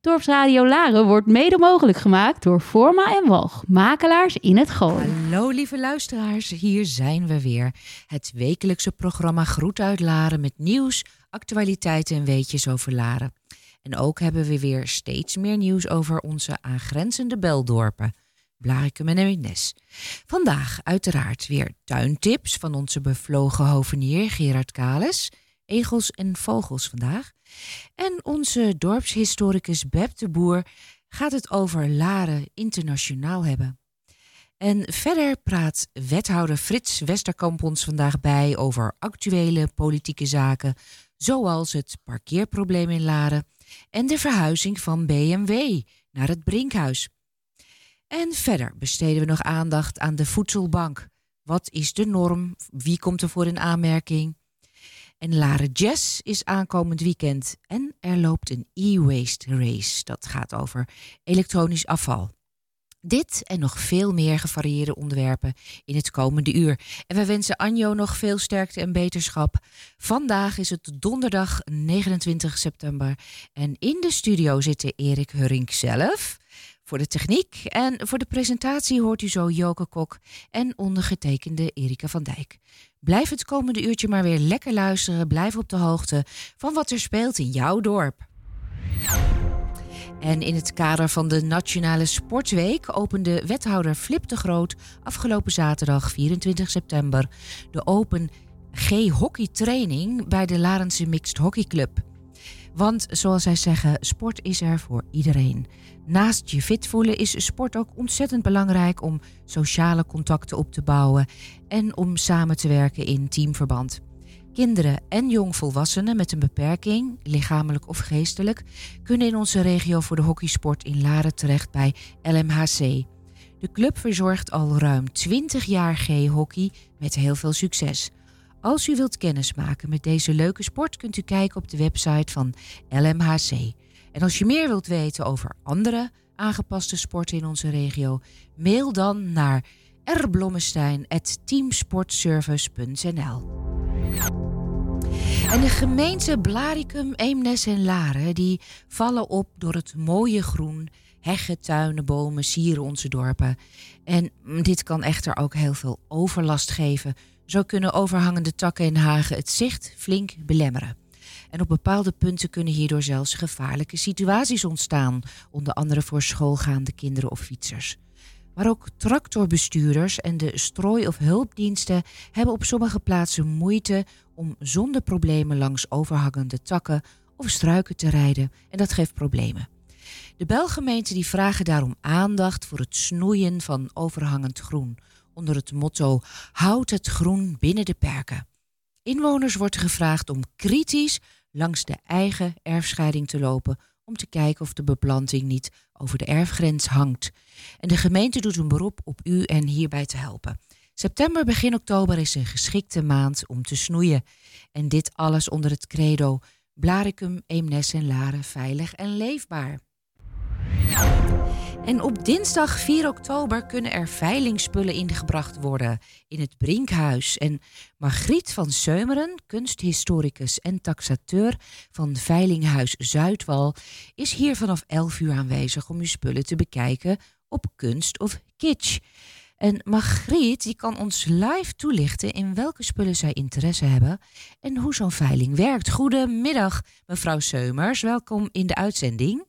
Dorpsradio Laren wordt mede mogelijk gemaakt door Forma en Walg, makelaars in het Gooi. Hallo lieve luisteraars, hier zijn we weer. Het wekelijkse programma Groet uit Laren met nieuws, actualiteiten en weetjes over Laren. En ook hebben we weer steeds meer nieuws over onze aangrenzende beldorpen. Blarikum en Eemnes. Vandaag uiteraard weer tuintips van onze bevlogen hovenier Gerard Kales. Egels en vogels vandaag. En onze dorpshistoricus Beb de Boer gaat het over Laren internationaal hebben. En verder praat wethouder Frits Westerkamp ons vandaag bij over actuele politieke zaken, zoals het parkeerprobleem in Laren en de verhuizing van BMW naar het Brinkhuis. En verder besteden we nog aandacht aan de voedselbank. Wat is de norm? Wie komt er voor in aanmerking? En Laren Jazz is aankomend weekend en er loopt een e-waste race. Dat gaat over elektronisch afval. Dit en nog veel meer gevarieerde onderwerpen in het komende uur. En we wensen Anjo nog veel sterkte en beterschap. Vandaag is het donderdag 29 september. En in de studio zitten Erik Hurink zelf voor de techniek. En voor de presentatie hoort u zo Joke Kok en ondergetekende Erika van Dijk. Blijf het komende uurtje maar weer lekker luisteren. Blijf op de hoogte van wat er speelt in jouw dorp. En in het kader van de Nationale Sportweek opende wethouder Flip de Groot afgelopen zaterdag 24 september de Open G-hockey training bij de Larense Mixed Hockey Club. Want zoals zij zeggen, sport is er voor iedereen. Naast je fit voelen is sport ook ontzettend belangrijk om sociale contacten op te bouwen en om samen te werken in teamverband. Kinderen en jongvolwassenen met een beperking, lichamelijk of geestelijk, kunnen in onze regio voor de hockeysport in Laren terecht bij LMHC. De club verzorgt al ruim 20 jaar G-hockey met heel veel succes. Als u wilt kennismaken met deze leuke sport, kunt u kijken op de website van LMHC. En als je meer wilt weten over andere aangepaste sporten in onze regio, mail dan naar rblommestein.teamsportservice.nl. En de gemeente Blaricum, Eemnes en Laren die vallen op door het mooie groen. Heggen, tuinen, bomen sieren onze dorpen. En dit kan echter ook heel veel overlast geven. Zo kunnen overhangende takken en hagen het zicht flink belemmeren. En op bepaalde punten kunnen hierdoor zelfs gevaarlijke situaties ontstaan, onder andere voor schoolgaande kinderen of fietsers. Maar ook tractorbestuurders en de strooi- of hulpdiensten hebben op sommige plaatsen moeite om zonder problemen langs overhangende takken of struiken te rijden en dat geeft problemen. De Belgemeenten die vragen daarom aandacht voor het snoeien van overhangend groen onder het motto Houd het groen binnen de perken. Inwoners wordt gevraagd om kritisch langs de eigen erfscheiding te lopen om te kijken of de beplanting niet over de erfgrens hangt. En de gemeente doet een beroep op u en hierbij te helpen. September, begin oktober is een geschikte maand om te snoeien. En dit alles onder het credo Blaricum, Eemnes en Laren veilig en leefbaar. En op dinsdag 4 oktober kunnen er veilingspullen ingebracht worden in het Brinkhuis. En Margriet van Seumeren, kunsthistoricus en taxateur van Veilinghuis Zuidwal, is hier vanaf 11 uur aanwezig om uw spullen te bekijken op kunst of kitsch. En Margriet die kan ons live toelichten in welke spullen zij interesse hebben en hoe zo'n veiling werkt. Goedemiddag, mevrouw Seumers. Welkom in de uitzending.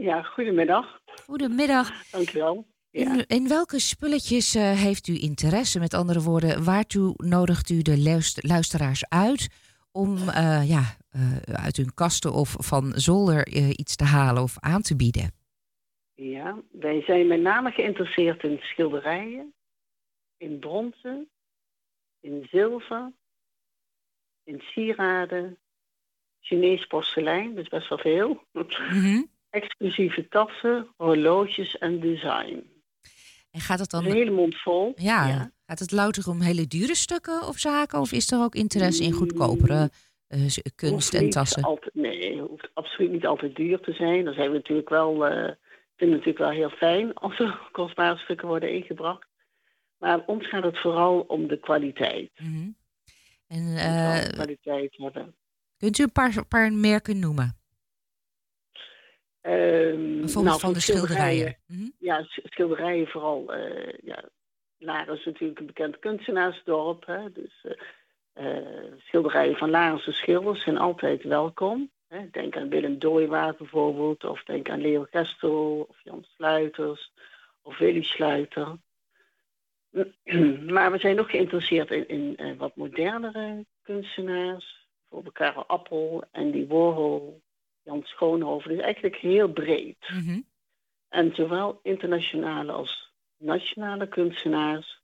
Ja, goedemiddag. Goedemiddag. Dankjewel. Ja. In, in welke spulletjes uh, heeft u interesse? Met andere woorden, waartoe nodigt u de luister, luisteraars uit om uh, ja, uh, uit hun kasten of van zolder iets te halen of aan te bieden? Ja, wij zijn met name geïnteresseerd in schilderijen, in bronzen, in zilver, in sieraden, Chinees porselein, dus best wel veel. Mm -hmm exclusieve tassen, horloges en design. En gaat het dan... Een hele mond vol. Ja, ja, gaat het louter om hele dure stukken of zaken? Of is er ook interesse in goedkopere uh, kunst en tassen? Altijd, nee, het hoeft absoluut niet altijd duur te zijn. Dan zijn we natuurlijk wel, uh, vinden natuurlijk wel heel fijn als er kostbare stukken worden ingebracht. Maar ons gaat het vooral om de kwaliteit. Mm -hmm. En, uh, kwaliteit hebben. Kunt u een paar, paar merken noemen? Ehm, nou, van de schilderijen. Mhm. Ja, sch- schilderijen vooral. eh ja, Laren is natuurlijk een bekend kunstenaarsdorp. Hè, dus eh, eh, schilderijen van Larense schilders zijn altijd welkom. Hè. Denk aan Willem Dooiwaard bijvoorbeeld. Of denk aan Leo Gestel of Jan Sluiters of Willy Sluiter. Maar we zijn ook geïnteresseerd in, in wat modernere kunstenaars. Bijvoorbeeld Karel Appel, Andy Warhol, Jan Schoonhoven. Dus eigenlijk heel breed. Mhm. En zowel internationale als nationale kunstenaars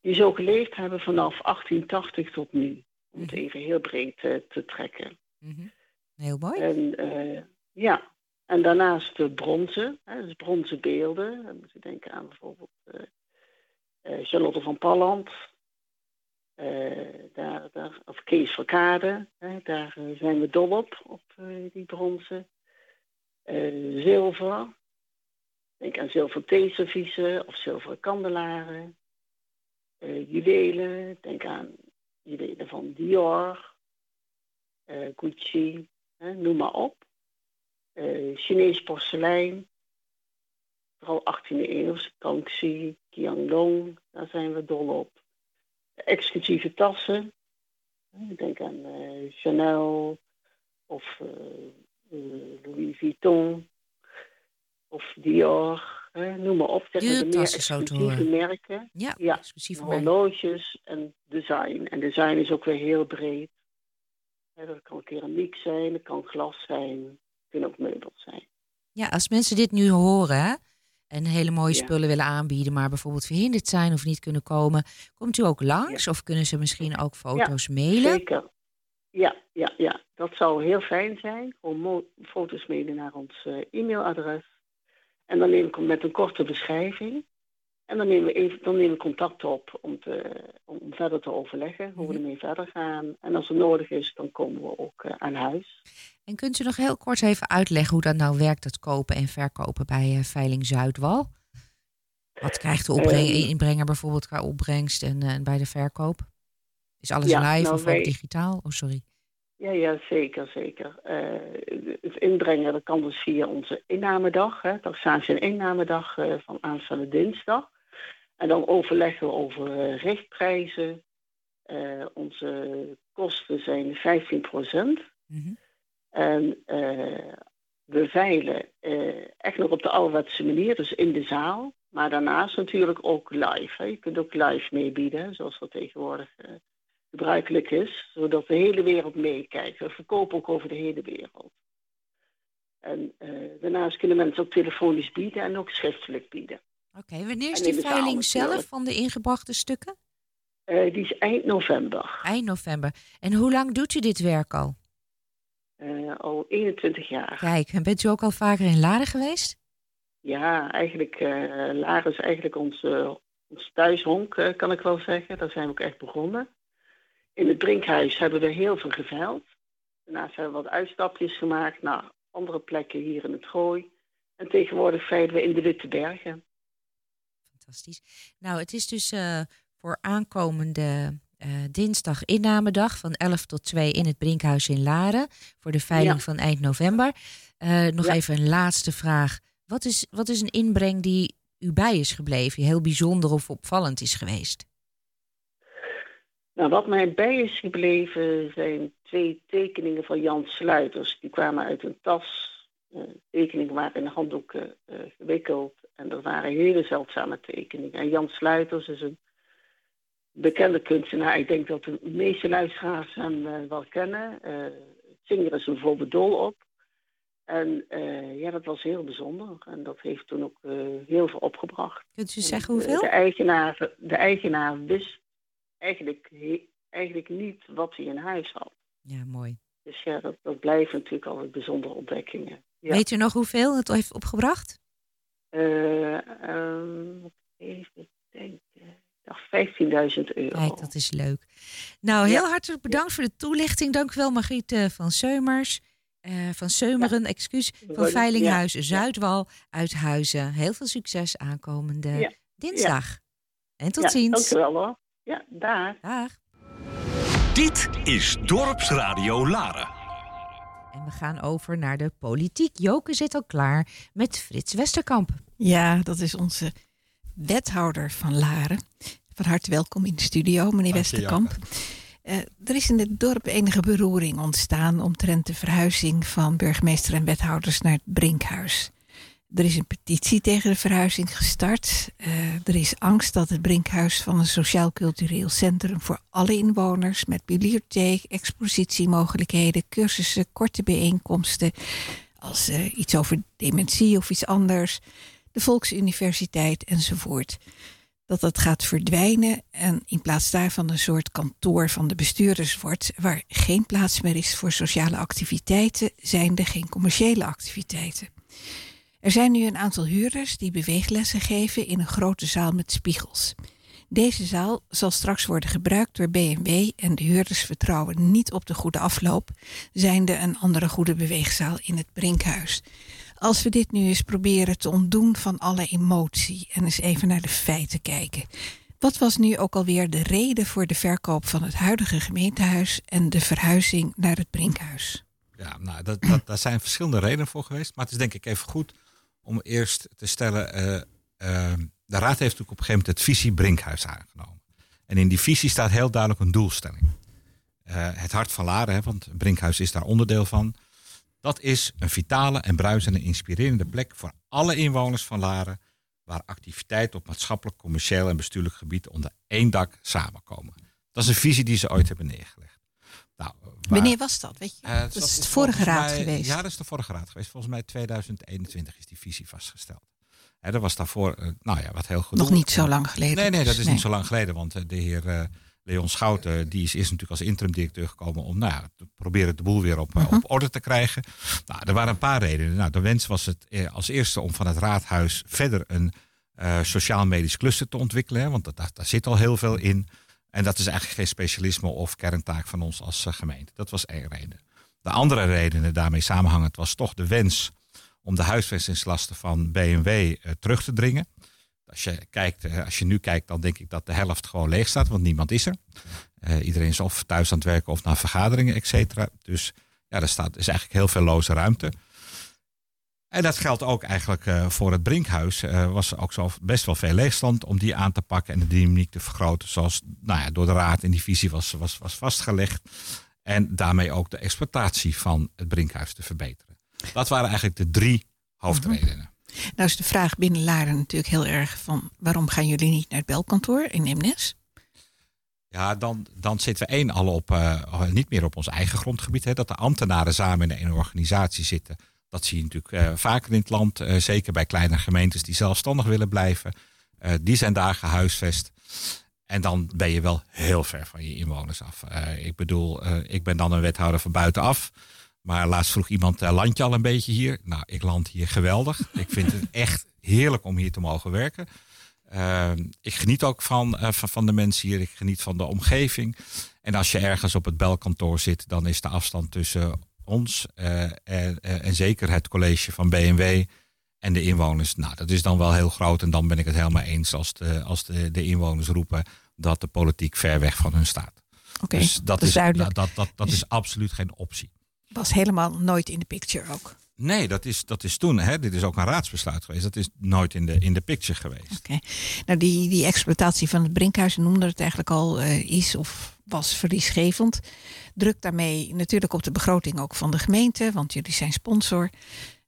die zo geleefd hebben vanaf 1880 tot nu. Om het Mhm. even heel breed eh, te trekken. Mhm. Heel mooi. En eh, ja, en daarnaast de bronzen, hè, dus bronzen beelden. Dan moet je denken aan bijvoorbeeld eh, Charlotte van Palland. Of Kees Verkade, hè, daar eh, zijn we dol op, op eh, die bronzen. Eh, zilver, denk aan zilveren theeserviezen of zilveren kandelaren. Juwelen, denk aan juwelen van Dior, Gucci, hè, noem maar op. Chinees porselein, vooral 18e eeuw, Kangxi, Qianlong, daar zijn we dol op. Exclusieve tassen, hè, denk aan eh, Chanel of eh, eh, Louis Vuitton of Dior, hè, noem maar op. Zeg maar, de meer exclusieve merken. Ja, ja. exclusief merk. Horloges en design. En design is ook weer heel breed. Hè, dat kan keramiek zijn, dat kan glas zijn, het kunnen ook meubels zijn. Ja, als mensen dit nu horen hè, en hele mooie Ja. spullen willen aanbieden, maar bijvoorbeeld verhinderd zijn of niet kunnen komen, komt u ook langs of kunnen ze misschien ook foto's mailen? Zeker. Ja, ja, ja, dat zou heel fijn zijn. Gewoon foto's mailen naar ons eh, e-mailadres. En dan neem ik hem met een korte beschrijving. En dan nemen we, even, dan nemen we contact op om, te, om verder te overleggen hoe we Mhm. ermee verder gaan. En als het nodig is, dan komen we ook eh, aan huis. En kunt u nog heel kort even uitleggen hoe dat nou werkt, dat kopen en verkopen bij eh, Veiling Zuidwal? Wat krijgt de opbreng- Ehm. inbrenger bijvoorbeeld qua opbrengst en, eh, en bij de verkoop? Is alles Ja, live nou, of wij- ook digitaal? Oh, sorry. Ja, ja, zeker, zeker. Het inbrengen dat kan dus via onze innamedag, hè, taxatie- en innamedag eh, van aanstaande dinsdag. En dan overleggen we over eh, richtprijzen. Eh, onze kosten zijn 15 Mhm. En eh, we veilen echt nog op de ouderwetse manier, dus in de zaal. Maar daarnaast natuurlijk ook live. Hè. Je kunt ook live meebieden, zoals dat tegenwoordig gebruikelijk is. Zodat de hele wereld meekijkt. We verkopen ook over de hele wereld. En daarnaast kunnen mensen ook telefonisch bieden en ook schriftelijk bieden. Oké, wanneer is die veiling zelf van de ingebrachte stukken? Eh, die is eind november. Eind november. En hoe lang doet u dit werk al? Eh, al 21 jaar. Kijk, en bent u ook al vaker in Laren geweest? Ja, eigenlijk, eh Laren is eigenlijk ons, ons thuishonk, kan ik wel zeggen. Daar zijn we ook echt begonnen. In het Brinkhuis hebben we heel veel geveild. Daarnaast hebben we wat uitstapjes gemaakt naar andere plekken hier in het Gooi. En tegenwoordig veilen we in de Witte Bergen. Fantastisch. Nou, het is dus eh, voor aankomende eh, dinsdag innamedag van 11 tot 2 in het Brinkhuis in Laren. Voor de veiling Ja. van eind november. Eh, nog Ja. even een laatste vraag. Wat is, wat is een inbreng die u bij is gebleven, die heel bijzonder of opvallend is geweest? Nou, wat mij bij is gebleven zijn twee tekeningen van Jan Sluiters. Die kwamen uit een tas. Eh, tekeningen waren in handdoeken gewikkeld. En dat waren hele zeldzame tekeningen. En Jan Sluiters is een bekende kunstenaar. Ik denk dat de meeste luisteraars hem eh, wel kennen. Eh Singer is bijvoorbeeld dol op. En eh, ja, dat was heel bijzonder. En dat heeft toen ook heel veel opgebracht. Kunt u En, zeggen hoeveel? De eigenaar, de eigenaar wist eigenlijk, he- eigenlijk niet wat hij in huis had. Ja, mooi. Dus ja, dat, dat blijven natuurlijk altijd bijzondere ontdekkingen. Ja. Weet u nog hoeveel het heeft opgebracht? Eh, ehm, even denken. Ik dacht 15.000 euro. Kijk, dat is leuk. Nou, heel Ja. hartelijk bedankt voor de toelichting. Dank u wel, Margriet van Seumers. eh, van Seumeren, excuus. Van. Veilinghuis Ja. Zuidwal uit Huizen. Heel veel succes aankomende Ja. dinsdag. En tot ja, ziens. Dank u wel hoor. Ja, daar. Dag. Dit is Dorpsradio Laren. En we gaan over naar de politiek. Joke zit al klaar met Frits Westerkamp. Ja, dat is onze wethouder van Laren. Van harte welkom in de studio, meneer Westerkamp. Uh, er is in het dorp enige beroering ontstaan omtrent de verhuizing van burgemeester en wethouders naar het Brinkhuis. Er is een petitie tegen de verhuizing gestart. Uh, er is angst dat het Brinkhuis van een sociaal-cultureel centrum voor alle inwoners met bibliotheek, expositiemogelijkheden, cursussen, korte bijeenkomsten, als uh, iets over dementie of iets anders, de Volksuniversiteit enzovoort. Dat dat gaat verdwijnen en in plaats daarvan een soort kantoor van de bestuurders wordt, waar geen plaats meer is voor sociale activiteiten, zijn er geen commerciële activiteiten. Er zijn nu een aantal huurders die beweeglessen geven in een grote zaal met spiegels. Deze zaal zal straks worden gebruikt door BMW en de huurders vertrouwen niet op de goede afloop, zijnde een andere goede beweegzaal in het Brinkhuis. Als we dit nu eens proberen te ontdoen van alle emotie en eens even naar de feiten kijken. Wat was nu ook alweer de reden voor de verkoop van het huidige gemeentehuis en de verhuizing naar het Brinkhuis? Ja, nou, dat, dat, daar zijn verschillende redenen voor geweest. Maar het is denk ik even goed om eerst te stellen. Uh, uh, de Raad heeft natuurlijk op een gegeven moment het visie Brinkhuis aangenomen. En in die visie staat heel duidelijk een doelstelling. Uh, het hart van Laren, hè, want Brinkhuis is daar onderdeel van. Dat is een vitale en bruisende inspirerende plek voor alle inwoners van Laren. Waar activiteiten op maatschappelijk, commercieel en bestuurlijk gebied onder één dak samenkomen. Dat is een visie die ze ooit hebben neergelegd. Nou, Wanneer was dat? Weet je? Uh, dat, is de vorige raad geweest. Ja, dat is de vorige raad geweest. Volgens mij 2021 is die visie vastgesteld. Hè, dat was daarvoor, uh, nou ja, wat heel goed. Nog niet zo lang geleden. Nee, nee, dat is niet zo lang geleden. Want uh, de heer Leon Schouten, die is eerst natuurlijk als interim directeur gekomen om nou, te proberen de boel weer op, -huh. op orde te krijgen. Nou, er waren een paar redenen. Nou, de wens was het als eerste om van het raadhuis verder een sociaal-medisch cluster te ontwikkelen. Hè, want dat, daar, daar zit al heel veel in. En dat is eigenlijk geen specialisme of kerntaak van ons als eh, gemeente. Dat was één reden. De andere reden daarmee samenhangend was toch de wens om de huisvestingslasten van BMW uh, terug te dringen. Als je, kijkt, als je nu kijkt, dan denk ik dat de helft gewoon leeg staat, want niemand is er. Iedereen is of thuis aan het werken of naar vergaderingen, et cetera. Dus ja, er staat, is eigenlijk heel veel loze ruimte. En dat geldt ook eigenlijk uh, voor het Brinkhuis. Er uh, was ook zo best wel veel leegstand om die aan te pakken en de dynamiek te vergroten. Zoals nou ja, door de raad in die visie was, was, was vastgelegd. En daarmee ook de exploitatie van het Brinkhuis te verbeteren. Dat waren eigenlijk de drie hoofdredenen. -hmm. Nou is de vraag binnen Laren natuurlijk heel erg van... waarom gaan jullie niet naar het belkantoor in Emnes? Ja, dan, dan zitten we één al op, uh, niet meer op ons eigen grondgebied. Hè, dat de ambtenaren samen in een organisatie zitten dat zie je natuurlijk uh, vaker in het land. Uh, zeker bij kleine gemeentes die zelfstandig willen blijven. Uh, die zijn daar gehuisvest. En dan ben je wel heel ver van je inwoners af. ik bedoel, ik ben dan een wethouder van buitenaf. Maar laatst vroeg iemand, land je al een beetje hier? Nou, ik land hier geweldig. ik vind het echt heerlijk om hier te mogen werken. ik geniet ook van, van de mensen hier. Ik geniet van de omgeving. En als je ergens op het belkantoor zit, dan is de afstand tussen ons en, en, zeker het college van BMW en de inwoners. Nou, dat is dan wel heel groot en dan ben ik het helemaal eens als de, als de, de inwoners roepen dat de politiek ver weg van hun staat. Oké, okay, dus dat, dat, is duidelijk. Dat, dat, dat, dus is absoluut geen optie. Was helemaal nooit in de picture ook. Nee, dat is, dat is toen. Hè, dit is ook een raadsbesluit geweest. Dat is nooit in de, in de picture geweest. Oké. Okay. Nou, die, die exploitatie van het Brinkhuis noemde het eigenlijk al uh, is of was verliesgevend. Drukt daarmee natuurlijk op de begroting ook van de gemeente, want jullie zijn sponsor.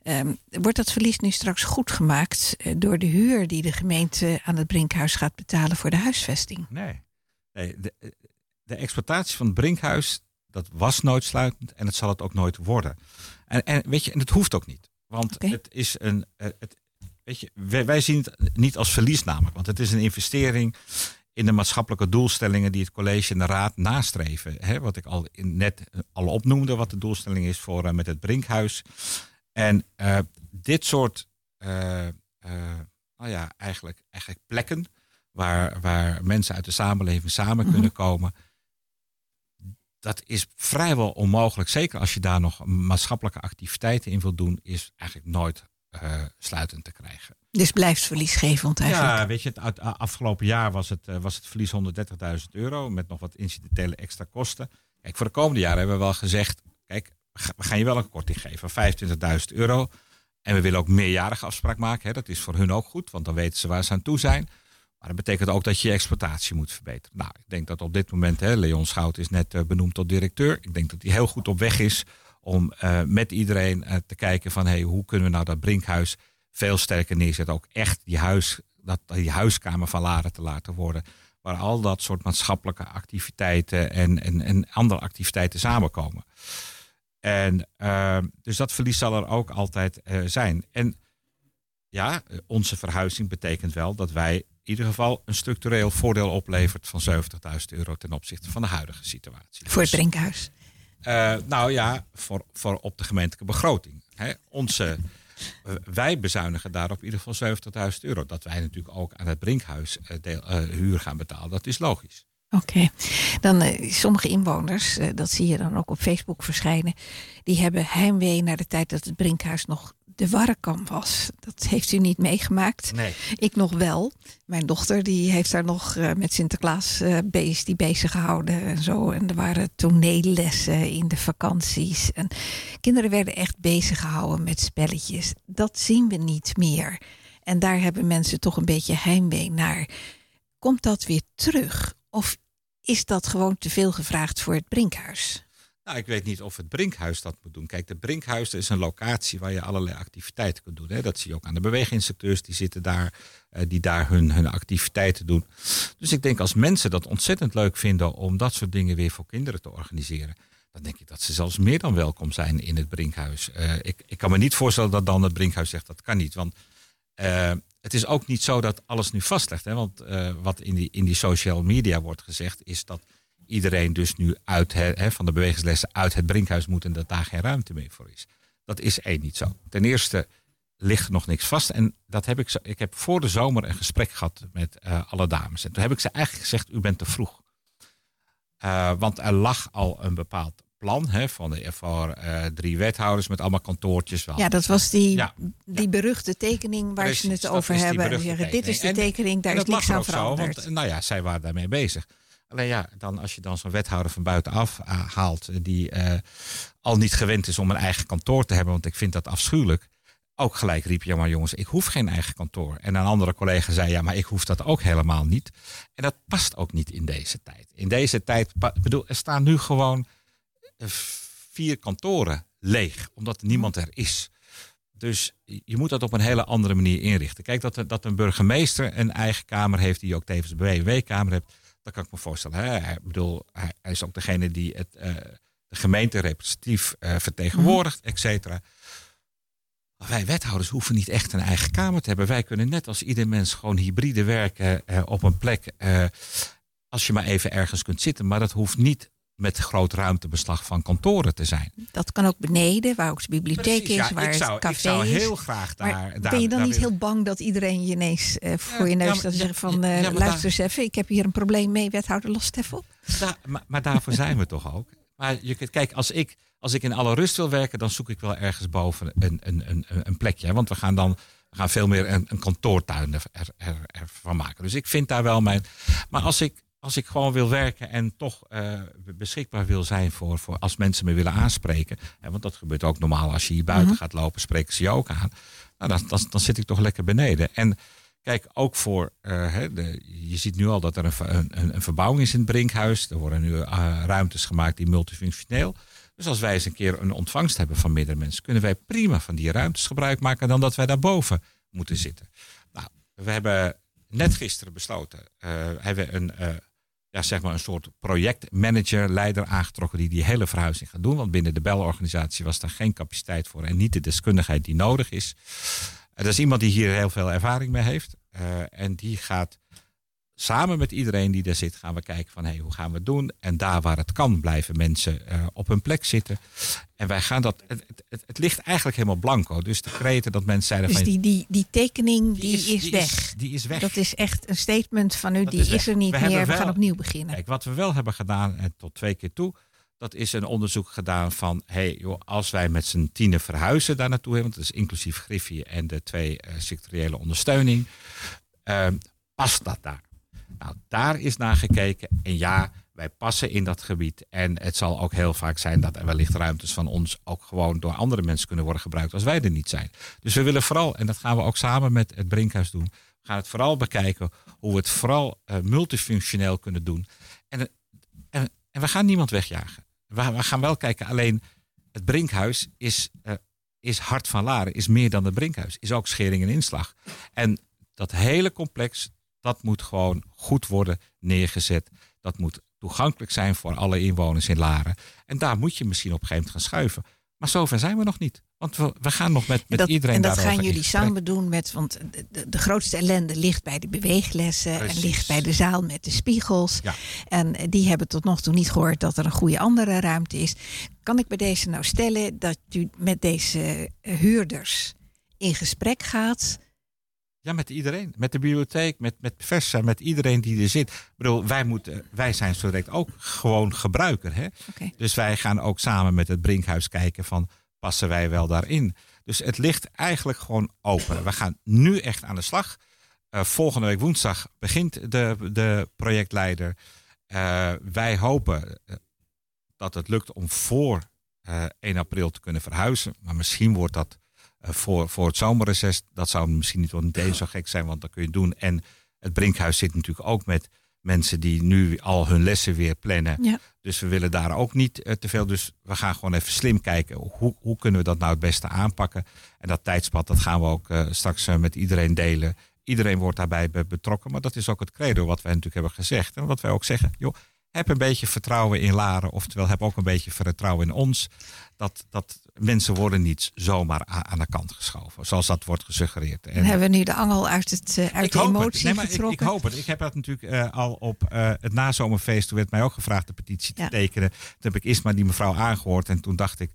Um, wordt dat verlies nu straks goed gemaakt uh, door de huur die de gemeente aan het Brinkhuis gaat betalen voor de huisvesting? Nee. nee de, de exploitatie van het Brinkhuis, dat was nooit sluitend en het zal het ook nooit worden. En, en weet je, en het hoeft ook niet. Want okay. het is een. eh, Het, weet je, wij, wij zien het niet als verlies namelijk. Want het is een investering in de maatschappelijke doelstellingen die het college en de raad nastreven. Hè, wat ik al net al opnoemde, wat de doelstelling is voor uh, met het Brinkhuis. En uh, dit soort uh, nou ja, eigenlijk, eigenlijk plekken waar, waar mensen uit de samenleving samen mm -hmm. Dat is vrijwel onmogelijk. Zeker als je daar nog maatschappelijke activiteiten in wil doen, is eigenlijk nooit sluitend te krijgen. Dus blijft verliesgevend eigenlijk. Ja, weet je, het afgelopen jaar was het, was het verlies 130.000 euro met nog wat incidentele extra kosten. Kijk, voor de komende jaren hebben we wel gezegd, kijk, we gaan je wel een korting geven van 25.000 euro. En we willen ook meerjarige afspraak maken. Hè. Dat is voor hun ook goed, want dan weten ze waar ze aan toe zijn. Maar dat betekent ook dat je je exploitatie moet verbeteren. Nou, ik denk dat op dit moment, hè, Leon Schout is net uh, benoemd tot directeur. Ik denk dat hij heel goed op weg is om uh, met iedereen uh, te kijken van hey, hoe kunnen we nou dat Brinkhuis veel sterker neerzetten. Ook echt die, huis, dat, die huiskamer van Laren te laten worden. Waar al dat soort maatschappelijke activiteiten en, en, en andere activiteiten samenkomen. En dus dat verlies zal er ook altijd zijn. En ja, onze verhuizing betekent wel dat wij ieder geval een structureel voordeel oplevert van 70.000 euro ten opzichte van de huidige situatie. Voor het Brinkhuis? Uh, nou ja, voor, voor op de gemeentelijke begroting. Hè, onze, wij bezuinigen daar op ieder geval 70.000 euro. Dat wij natuurlijk ook aan het Brinkhuis deel, huur gaan betalen, dat is logisch. Oké, okay. dan sommige inwoners, dat zie je dan ook op Facebook verschijnen, die hebben heimwee naar de tijd dat het Brinkhuis nog de warrekam was. Dat heeft u niet meegemaakt. Nee. Ik nog wel. Mijn dochter die heeft daar nog uh, met Sinterklaas beest die bezig gehouden en zo. En er waren toneellessen in de vakanties. En kinderen werden echt bezig gehouden met spelletjes. Dat zien we niet meer. En daar hebben mensen toch een beetje heimwee naar. Komt dat weer terug? Of is dat gewoon te veel gevraagd voor het Brinkhuis? Nou, ik weet niet of het Brinkhuis dat moet doen. Kijk, de Brinkhuis is een locatie waar je allerlei activiteiten kunt doen. Hè. Dat zie je ook aan de beweginstructeurs, die zitten daar, uh, die daar hun, hun activiteiten doen. Dus ik denk als mensen dat ontzettend leuk vinden om dat soort dingen weer voor kinderen te organiseren. Dan denk ik dat ze zelfs meer dan welkom zijn in het Brinkhuis. Uh, ik, ik kan me niet voorstellen dat dan het Brinkhuis zegt dat kan niet. Want uh, het is ook niet zo dat alles nu vastlegt. Hè? Want uh, wat in die, in die social media wordt gezegd, is dat iedereen dus nu uit van de bewegingslessen uit het brinkhuis moet en dat daar geen ruimte meer voor is. Dat is één niet zo. Ten eerste ligt nog niks vast. En dat heb ik, zo, ik heb voor de zomer een gesprek gehad met uh, alle dames. En toen heb ik ze eigenlijk gezegd, u bent te vroeg. Uh, want er lag al een bepaald plan hè, van de, voor uh, drie wethouders met allemaal kantoortjes. Ja, dat was die, ja, die beruchte tekening waar Precies, ze het over hebben. Zeggen, dit is de en, tekening, daar is niks aan veranderd. Zo, want, nou ja, zij waren daarmee bezig. Alleen ja, dan als je dan zo'n wethouder van buitenaf haalt die uh, al niet gewend is om een eigen kantoor te hebben, want ik vind dat afschuwelijk. Ook gelijk riep je, maar jongens, ik hoef geen eigen kantoor. En een andere collega zei, ja, maar ik hoef dat ook helemaal niet. En dat past ook niet in deze tijd. In deze tijd, bedoel, er staan nu gewoon vier kantoren leeg, omdat niemand er is. Dus je moet dat op een hele andere manier inrichten. Kijk, dat, dat een burgemeester een eigen kamer heeft, die ook tevens een BW-kamer heeft, dat kan ik me voorstellen. Hè? Ik bedoel, hij, hij, is ook degene die het, uh, de gemeente representatief uh, vertegenwoordigt, et cetera. Maar wij wethouders hoeven niet echt een eigen kamer te hebben. Wij kunnen net als ieder mens gewoon hybride werken uh, op een plek. als je maar even ergens kunt zitten. Maar dat hoeft niet met groot ruimtebeslag van kantoren te zijn. Dat kan ook beneden, waar ook de bibliotheek Precies, is, ja, waar ik zou, het café ik zou heel is. graag daar... Maar daar ben je dan daar niet heel bang dat iedereen je ineens uh, voor je neus ja, staat zeggen van... Uh, luister eens even, ik heb hier een probleem mee, wethouder, los het even op. Da, maar, maar, daarvoor zijn we toch ook? Maar je, kijk, als ik, als ik in alle rust wil werken, dan zoek ik wel ergens boven een, een, een, een plekje. Want we gaan dan we gaan veel meer een, een kantoortuin ervan er, er, er maken. Dus ik vind daar wel mijn... Maar als ik als ik gewoon wil werken en toch uh, beschikbaar wil zijn voor, voor als mensen me willen aanspreken. Hè, want dat gebeurt ook normaal als je hier buiten mm -hmm. gaat lopen, spreken ze je ook aan. Nou, dan, dan, dan, zit ik toch lekker beneden. En kijk, ook voor, uh, hè, de, je ziet nu al dat er een, een, een, verbouwing is in het Brinkhuis. Er worden nu uh, ruimtes gemaakt die multifunctioneel. Dus als wij eens een keer een ontvangst hebben van meerdere mensen, kunnen wij prima van die ruimtes gebruik maken dan dat wij daarboven moeten zitten. Nou, we hebben net gisteren besloten, hebben we een ja, zeg maar een soort projectmanager, leider aangetrokken die die hele verhuizing gaat doen. Want binnen de belorganisatie was daar geen capaciteit voor en niet de deskundigheid die nodig is. Er is iemand die hier heel veel ervaring mee heeft. Uh, en die gaat samen met iedereen die daar zit, gaan we kijken van hey, hoe gaan we het doen. En daar waar het kan, blijven mensen uh, op hun plek zitten. En wij gaan dat. Het, het, het, ligt eigenlijk helemaal blanco. Dus de kreten dat mensen zeiden dus van. Die, die, die tekening die, is, is, die weg. Is, die is weg. Dat is echt een statement van u. Dat die is, is er niet we meer. We gaan opnieuw beginnen. Kijk, wat we wel hebben gedaan, en tot twee keer toe. Dat is een onderzoek gedaan van, hey, joh, als wij met z'n tienen verhuizen daar naartoe want dat is inclusief Griffie en de twee uh, sectoriële ondersteuning, uh, past dat daar? Nou, daar is naar gekeken. En ja, wij passen in dat gebied. En het zal ook heel vaak zijn dat er wellicht ruimtes van ons ook gewoon door andere mensen kunnen worden gebruikt als wij er niet zijn. Dus we willen vooral, en dat gaan we ook samen met het Brinkhuis doen, we gaan het vooral bekijken hoe we het vooral uh, multifunctioneel kunnen doen. En, en, en, we gaan niemand wegjagen. We, we, gaan wel kijken, alleen het Brinkhuis is, uh, is hart van Laren, is meer dan het Brinkhuis, is ook schering en inslag. En dat hele complex, dat moet gewoon goed worden neergezet. Dat moet toegankelijk zijn voor alle inwoners in Laren. En daar moet je misschien op een gegeven moment gaan schuiven. Maar zover zijn we nog niet. Want we, we gaan nog met, met dat, iedereen En dat gaan jullie samen doen met, want de, de, grootste ellende ligt bij de beweeglessen Precies. en ligt bij de zaal met de spiegels. Ja. En die hebben tot nog toe niet gehoord dat er een goede andere ruimte is. Kan ik bij deze nou stellen dat u met deze huurders in gesprek gaat? Ja, met iedereen. Met de bibliotheek, met, met Versa, met iedereen die er zit. Ik bedoel, wij, moeten, wij zijn zo direct ook gewoon gebruiker. Hè? Okay. Dus wij gaan ook samen met het Brinkhuis kijken van passen wij wel daarin. Dus het ligt eigenlijk gewoon open. We gaan nu echt aan de slag. Uh, volgende week woensdag begint de, de projectleider. Uh, wij hopen eh, dat het lukt om voor 1 april te kunnen verhuizen. Maar misschien wordt dat voor, voor het zomerreces. Dat zou misschien niet, eens zo gek zijn, want dat kun je doen. En het Brinkhuis zit natuurlijk ook met mensen die nu al hun lessen weer plannen. Ja. Dus we willen daar ook niet uh, te veel. Dus we gaan gewoon even slim kijken. Hoe, hoe kunnen we dat nou het beste aanpakken? En dat tijdspad, dat gaan we ook uh, straks uh, met iedereen delen. Iedereen wordt daarbij betrokken. Maar dat is ook het credo wat wij natuurlijk hebben gezegd. En wat wij ook zeggen, joh, heb een beetje vertrouwen in Laren. Oftewel, heb ook een beetje vertrouwen in ons. Dat, dat mensen worden niet zomaar aan de kant geschoven. Zoals dat wordt gesuggereerd. En hebben we nu de angel uit, het, uh, uit de emotie nee, maar getrokken? Ik, ik, hoop het. Ik heb dat natuurlijk uh, al op uh, het nazomerfeest. Toen werd mij ook gevraagd de petitie te tekenen. Toen heb ik eerst maar die mevrouw aangehoord. En toen dacht ik,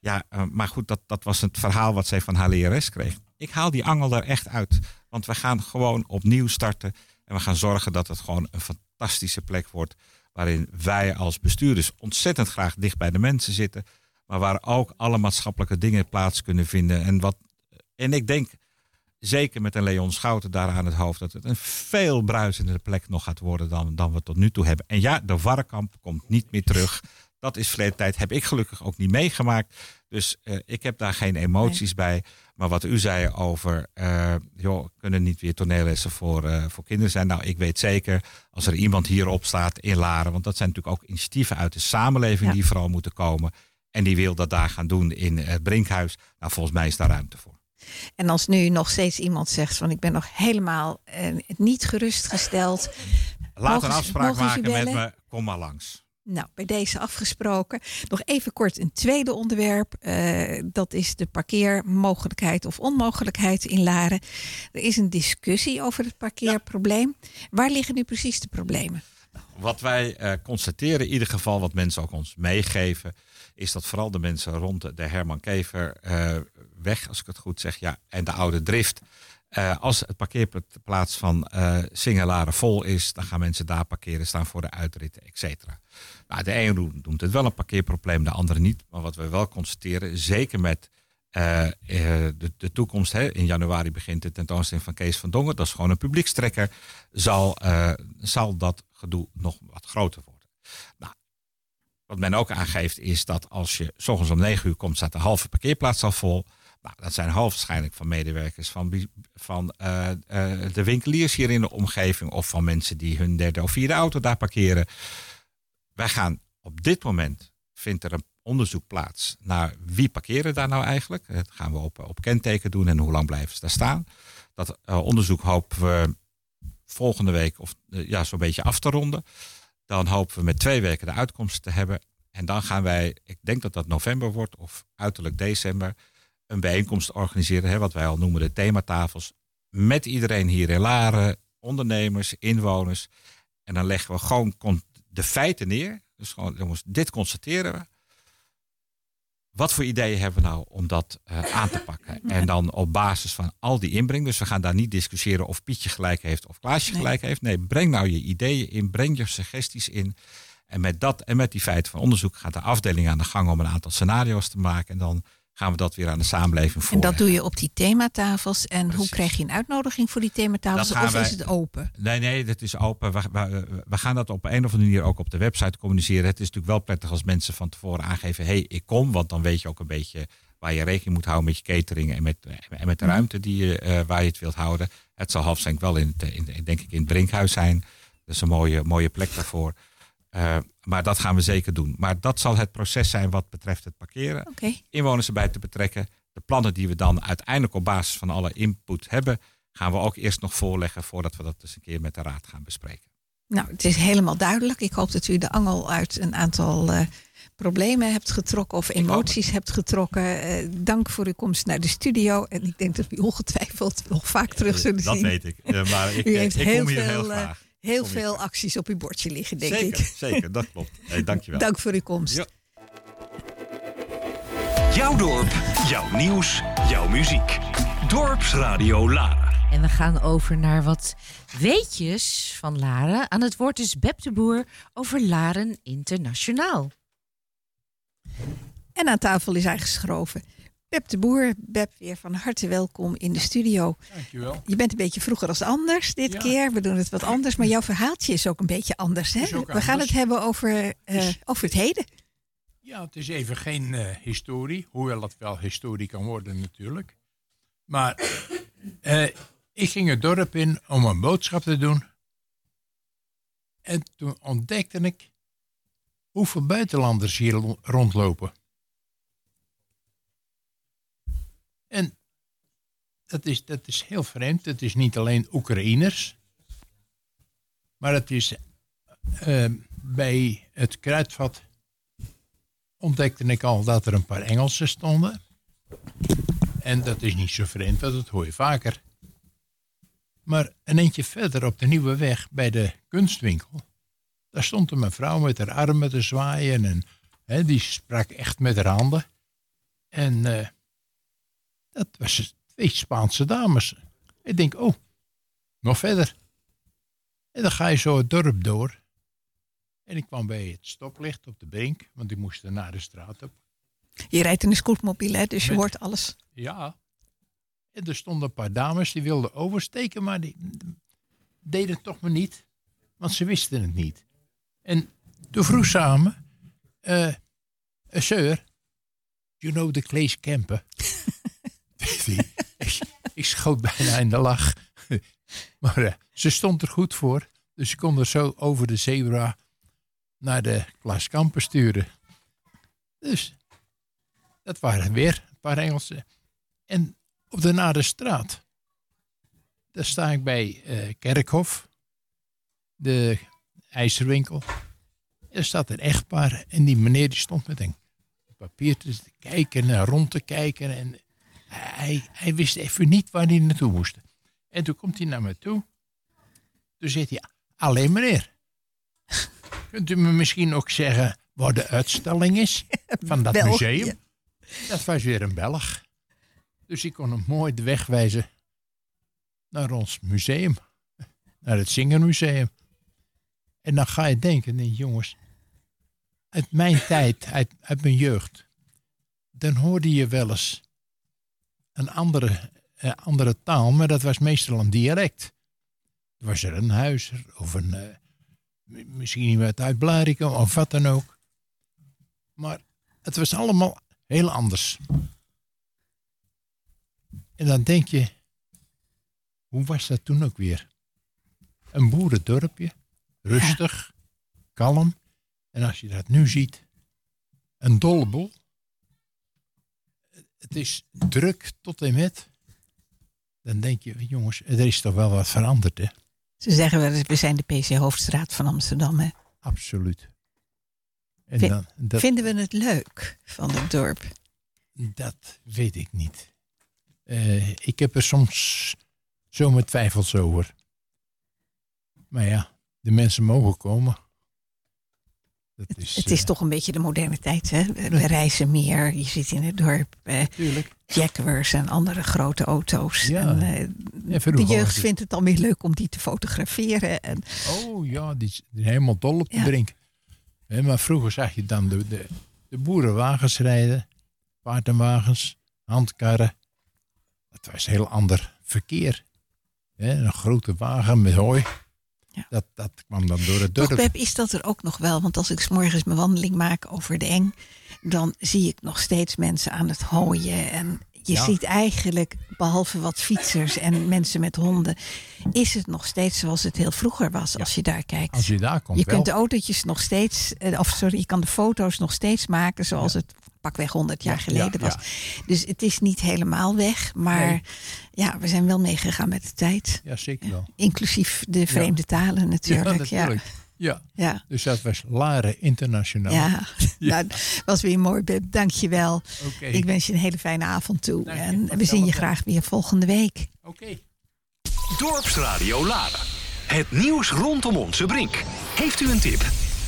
ja, maar goed, dat, dat was het verhaal wat zij van haar lerares kreeg. Ik haal die angel er echt uit. Want we gaan gewoon opnieuw starten. En we gaan zorgen dat het gewoon een fantastische plek wordt waarin wij als bestuurders ontzettend graag dicht bij de mensen zitten, maar waar ook alle maatschappelijke dingen plaats kunnen vinden. En, wat, en ik denk, zeker met een Leon Schouten daar aan het hoofd, dat het een veel bruisendere plek nog gaat worden dan, dan we tot nu toe hebben. En ja, de Warkamp komt niet meer terug. Dat is verleden tijd, heb ik gelukkig ook niet meegemaakt. Dus uh, ik heb daar geen emoties nee. bij. Maar wat u zei over, uh, joh, kunnen niet weer toneellessen voor, uh, voor kinderen zijn. Nou, ik weet zeker, als er iemand hierop staat in Laren, want dat zijn natuurlijk ook initiatieven uit de samenleving ja. die vooral moeten komen. En die wil dat daar gaan doen in het Brinkhuis. Nou, volgens mij is daar ruimte voor. En als nu nog steeds iemand zegt van ik ben nog helemaal uh, niet gerustgesteld. Laat een afspraak maken met me, kom maar langs. Nou, bij deze afgesproken. Nog even kort een tweede onderwerp. Uh, dat is de parkeermogelijkheid of onmogelijkheid in Laren. Er is een discussie over het parkeerprobleem. Ja. Waar liggen nu precies de problemen? Wat wij uh, constateren, in ieder geval wat mensen ook ons meegeven, is dat vooral de mensen rond de Herman Kever uh, weg, als ik het goed zeg, ja, en de oude drift. Uh, als het parkeerplaats van uh, Singelaren vol is, dan gaan mensen daar parkeren, staan voor de uitritten, et cetera. Nou, de ene noemt het wel een parkeerprobleem, de andere niet. Maar wat we wel constateren, zeker met uh, de, de, toekomst, hè, in januari begint de tentoonstelling van Kees van Dongen, dat is gewoon een publiekstrekker, zal, zal dat gedoe nog wat groter worden. Nou, wat men ook aangeeft is dat als je s om 9 uur komt, staat de halve parkeerplaats al vol. Nou, dat zijn hoofdwaarschijnlijk van medewerkers van, van uh, uh, de winkeliers hier in de omgeving of van mensen die hun derde of vierde auto daar parkeren. Wij gaan op dit moment, vindt er een onderzoek plaats naar wie parkeren daar nou eigenlijk. Dat gaan we op, op kenteken doen en hoe lang blijven ze daar staan. Dat uh, onderzoek hopen we volgende week of ja, zo'n beetje af te ronden. Dan hopen we met twee weken de uitkomsten te hebben. En dan gaan wij, ik denk dat dat november wordt of uiterlijk december, een bijeenkomst organiseren, hè, wat wij al noemen de thematafels, met iedereen hier in Laren, ondernemers, inwoners. En dan leggen we gewoon de feiten neer. Dus gewoon, jongens, dit constateren we. Wat voor ideeën hebben we nou om dat uh, aan te pakken? En dan op basis van al die inbreng. Dus we gaan daar niet discussiëren of Pietje gelijk heeft of Klaasje gelijk heeft. Nee, breng nou je ideeën in, breng je suggesties in. En met dat en met die feiten van onderzoek gaat de afdeling aan de gang om een aantal scenario's te maken. En dan gaan we dat weer aan de samenleving voor. En dat doe je op die thematafels. En hoe krijg je een uitnodiging voor die thematafels? Of is het open? Nee, nee, het is open. We, we, gaan dat op een of andere manier ook op de website communiceren. Het is natuurlijk wel prettig als mensen van tevoren aangeven: hé, hey, ik kom. Want dan weet je ook een beetje waar je rekening moet houden met je catering en met, en met de mhm. ruimte die je, uh, waar je het wilt houden. Het zal halfzenk wel in, het, in, denk ik, in het Brinkhuis zijn. Dat is een mooie, mooie plek daarvoor. Uh, maar dat gaan we zeker doen. Maar dat zal het proces zijn wat betreft het parkeren. Okay. Inwoners erbij te betrekken. De plannen die we dan uiteindelijk op basis van alle input hebben, gaan we ook eerst nog voorleggen voordat we dat eens een keer met de raad gaan bespreken. Nou, het is helemaal duidelijk. Ik hoop dat u de angel uit een aantal uh, problemen hebt getrokken of emoties hebt getrokken. Uh, dank voor uw komst naar de studio. En ik denk dat we u ongetwijfeld nog vaak terug zullen zien. Dat weet ik. maar ik, u heeft ik heel kom hier veel, heel graag heel veel acties op uw bordje liggen, denk zeker, ik. Zeker, dat klopt. Hey, dankjewel. Dank voor uw komst. Ja. Jouw dorp, jouw nieuws, jouw muziek. Dorpsradio Laren. En we gaan over naar wat weetjes van Laren. Aan het woord is Beb de Boer over Laren Internationaal. En aan tafel is hij geschoven Beb de Boer, Beb, weer van harte welkom in de studio. Dankjewel. Je bent een beetje vroeger als anders dit keer. We doen het wat anders, maar jouw verhaaltje is ook een beetje anders. Hè? We gaan het hebben over, uh, over het heden. Ja, het is even geen uh, historie, hoewel het wel historie kan worden natuurlijk. Maar uh, ik ging het dorp in om een boodschap te doen. En toen ontdekte ik hoeveel buitenlanders hier rondlopen. En dat is, dat is heel vreemd. Het is niet alleen Oekraïners. Maar het is uh, bij het kruidvat ontdekte ik al dat er een paar Engelsen stonden. En dat is niet zo vreemd, dat hoor je vaker. Maar een eentje verder op de Nieuwe Weg bij de kunstwinkel. Daar stond een mevrouw met haar armen te zwaaien. En die sprak echt met haar handen. En uh, dat was twee Spaanse dames. Ik denk, oh, nog verder. En dan ga je zo het dorp door. En ik kwam bij het stoplicht op de brink, want ik moest er naar de straat op. Je rijdt in een scootmobiel, hè? dus je hoort alles. Ja. En er stonden een paar dames die wilden oversteken, maar die deden het toch maar niet. Want ze wisten het niet. En toen vroeg samen, uh, uh, sir, you know the Claes Kemper? ik, schoot bijna in de lach. maar uh, ze stond er goed voor. Dus ik kon er zo over de zebra naar de klaskampen sturen. Dus dat waren weer een paar Engelsen. En op de Nade straat, daar sta ik bij uh, Kerkhof, de ijzerwinkel. Er staat een echtpaar en die meneer die stond met een papier te kijken en rond te kijken. En hij, hij wist even niet waar hij naartoe moest. En toen komt hij naar me toe. Toen zegt hij, alleen meneer. Kunt u me misschien ook zeggen waar de uitstelling is van dat museum? Dat was weer een Belg. Dus ik kon hem mooi de weg wijzen naar ons museum. Naar het Zingermuseum. En dan ga je denken, nee, jongens, uit mijn tijd, uit, uit mijn jeugd, dan hoorde je wel eens een andere, eh, andere taal, maar dat was meestal een dialect. Was er een huizer of een, uh, misschien iemand uit Blarikum of wat dan ook. Maar het was allemaal heel anders. En dan denk je, hoe was dat toen ook weer? Een boerendorpje, rustig, kalm. En als je dat nu ziet, een dolle het is druk tot en met. Dan denk je, jongens, er is toch wel wat veranderd, hè? Ze zeggen wel eens, we zijn de PC Hoofdstraat van Amsterdam, hè? Absoluut. En dan, dat, vinden we het leuk van het dorp? Dat weet ik niet. Uh, ik heb er soms zo mijn twijfels over. Maar ja, de mensen mogen komen. Is, het, is uh, toch een beetje de moderne tijd. Hè? We, reizen meer. Je zit in het dorp. Eh, Jaguars en andere grote auto's. Ja. En, uh, de jeugd vindt het dan weer leuk om die te fotograferen. En, oh ja, die is helemaal dol op de ja. drink. maar vroeger zag je dan de, de, de boerenwagens rijden. paardenwagens, handkarren. Het was heel ander verkeer. Een grote wagen met hooi. Ja. Dat, dat kwam dan door het Toch, dorp. Pep, is dat er ook nog wel? Want als ik 's morgens mijn wandeling maak over de eng, dan zie ik nog steeds mensen aan het hooien. En je Ja. ziet eigenlijk, behalve wat fietsers en mensen met honden, is het nog steeds zoals het heel vroeger was als je daar kijkt. Als je daar komt je wel. kunt de autootjes nog steeds, eh, of sorry, je kan de foto's nog steeds maken zoals het pakweg 100 jaar Ja, geleden was. Dus het is niet helemaal weg, maar Nee. ja, we zijn wel meegegaan met de tijd. Ja, zeker wel. Inclusief de vreemde talen natuurlijk. Ja, natuurlijk. Ja. ja. Dus dat was Laren Internationaal. Ja, Nou, was weer mooi, Beb. Dank je wel. Oké. Ik wens je een hele fijne avond toe. Dank je. En we zien je graag weer volgende week. Oké. Dorpsradio Laren. Het nieuws rondom onze brink. Heeft u een tip?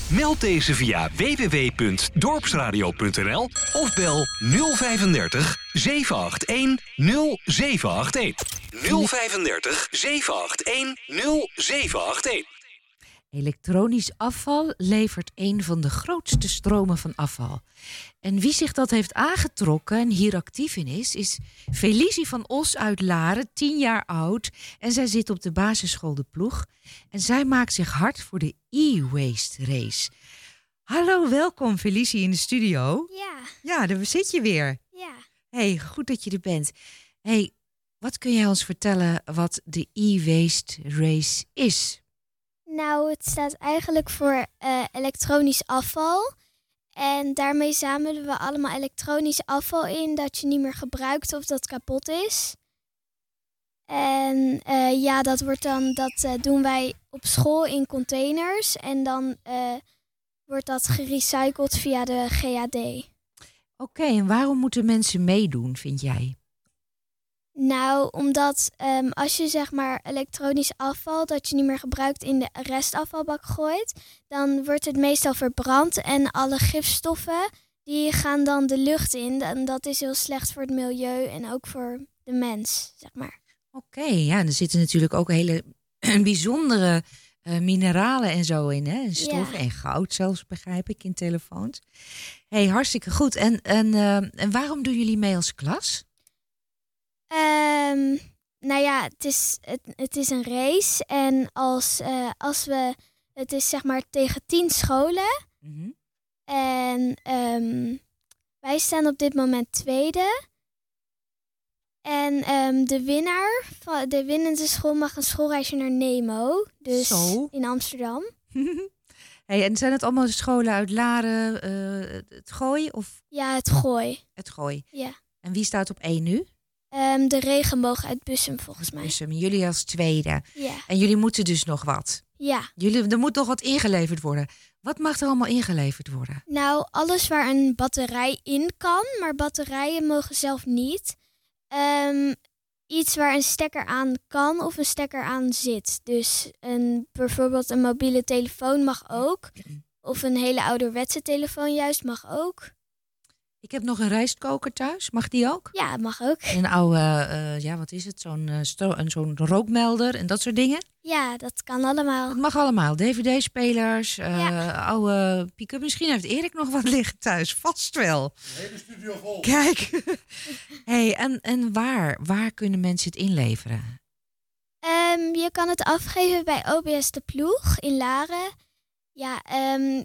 Meld deze via www.dorpsradio.nl of bel 035 781 0781. 035 781 0781. Elektronisch afval levert een van de grootste stromen van afval. En wie zich dat heeft aangetrokken en hier actief in is, is Felicie van Os uit Laren, 10 jaar oud. En zij zit op de basisschool De Ploeg. En zij maakt zich hard voor de e-waste race. Hallo, welkom Felicie in de studio. Ja, Ja, daar zit je weer. ja. Hey, goed dat je er bent. Hey, wat kun jij ons vertellen wat de e-waste race is? Nou, het staat eigenlijk voor eh, elektronisch afval. En daarmee zamelen we allemaal elektronisch afval in dat je niet meer gebruikt of dat kapot is. En eh, ja, dat, wordt dan, dat eh, doen wij op school in containers. En dan wordt dat gerecycled via de GAD. Oké, en waarom moeten mensen meedoen, vind jij? Nou, omdat ehm, als je zeg maar elektronisch afval dat je niet meer gebruikt in de restafvalbak gooit, dan wordt het meestal verbrand en alle gifstoffen die gaan dan de lucht in. En dat is heel slecht voor het milieu en ook voor de mens, zeg maar. Oké, ja, en er zitten natuurlijk ook hele bijzondere eh, mineralen en zo in, hè? En Ja. en goud zelfs, begrijp ik, in telefoons. hey, hartstikke goed. En, en, eh, en waarom doen jullie mee als klas? Ehm, nou ja, het is, het, het is een race en als, eh, als we, het is zeg maar tegen tien scholen. Mhm. En ehm, wij staan op dit moment tweede. En ehm, de winnaar, van de winnende school mag een schoolreisje naar Nemo. Dus Zo. in Amsterdam. hey, en zijn het allemaal scholen uit Laren, eh, het Gooi of Ja, het Gooi. het Gooi? Ja. En wie staat op één nu? Ehm, de regenboog uit Bussum, volgens mij. Jullie als tweede. Ja. En jullie moeten dus nog wat. ja. Jullie, er moet nog wat ingeleverd worden. Wat mag er allemaal ingeleverd worden? Nou, alles waar een batterij in kan, maar batterijen mogen zelf niet. Ehm, iets waar een stekker aan kan of een stekker aan zit. Dus een, bijvoorbeeld een mobiele telefoon mag ook. Of een hele ouderwetse telefoon juist mag ook. Ik heb nog een rijstkoker thuis. Mag die ook? Ja, mag ook. Een oude, eh, ja, wat is het? Zo'n stro- een- zo'n rookmelder en dat soort dingen. Ja, dat kan allemaal. Dat mag allemaal. DVD-spelers, eh, Ja. oude pick-up. Misschien heeft Erik nog wat liggen thuis. Vast wel. De hele studio vol. Kijk. hey, en, en waar? Waar kunnen mensen het inleveren? Ehm, je kan het afgeven bij OBS de Ploeg in Laren. Ja, ehm, eh,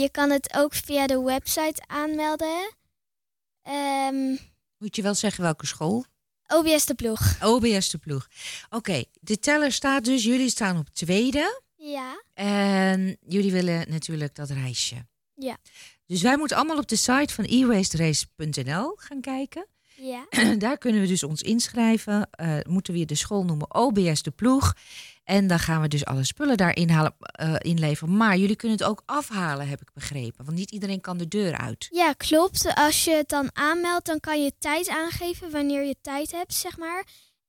je kan het ook via de website aanmelden. Ehm, Moet je wel zeggen welke school? OBS de Ploeg. OBS de ploeg. Oké, de teller staat dus. Jullie staan op tweede. Ja. En jullie willen natuurlijk dat reisje. Ja. Dus wij moeten allemaal op de site van e-wasterace.nl gaan kijken. Ja. Daar kunnen we dus ons inschrijven. Eh, moeten we de school noemen OBS de ploeg. En dan gaan we dus alle spullen daarin halen, eh, inleveren. Maar jullie kunnen het ook afhalen, heb ik begrepen. Want niet iedereen kan de deur uit. Ja, klopt. Als je het dan aanmeldt, dan kan je tijd aangeven wanneer je tijd hebt, zeg maar.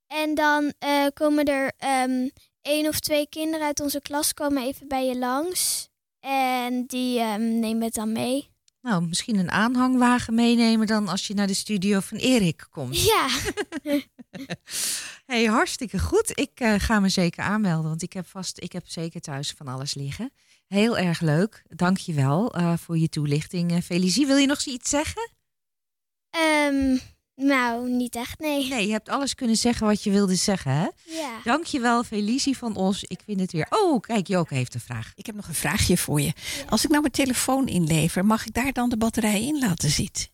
En dan eh, komen er ehm één of twee kinderen uit onze klas komen even bij je langs. En die ehm, nemen het dan mee. Nou, misschien een aanhangwagen meenemen dan als je naar de studio van Erik komt. Ja, Hey, hartstikke goed. Ik eh, ga me zeker aanmelden, want ik heb vast, ik heb zeker thuis van alles liggen. Heel erg leuk. Dank je wel eh, voor je toelichting. Uh, Felicie, wil je nog iets zeggen? Ehm, nou, niet echt, nee. Nee, je hebt alles kunnen zeggen wat je wilde zeggen, hè? Ja. Dankjewel, Felicie van Os. Ik vind het weer... Oh, kijk, Joke heeft een vraag. Ik heb nog een vraagje voor je. Als ik nou mijn telefoon inlever, mag ik daar dan de batterij in laten zitten?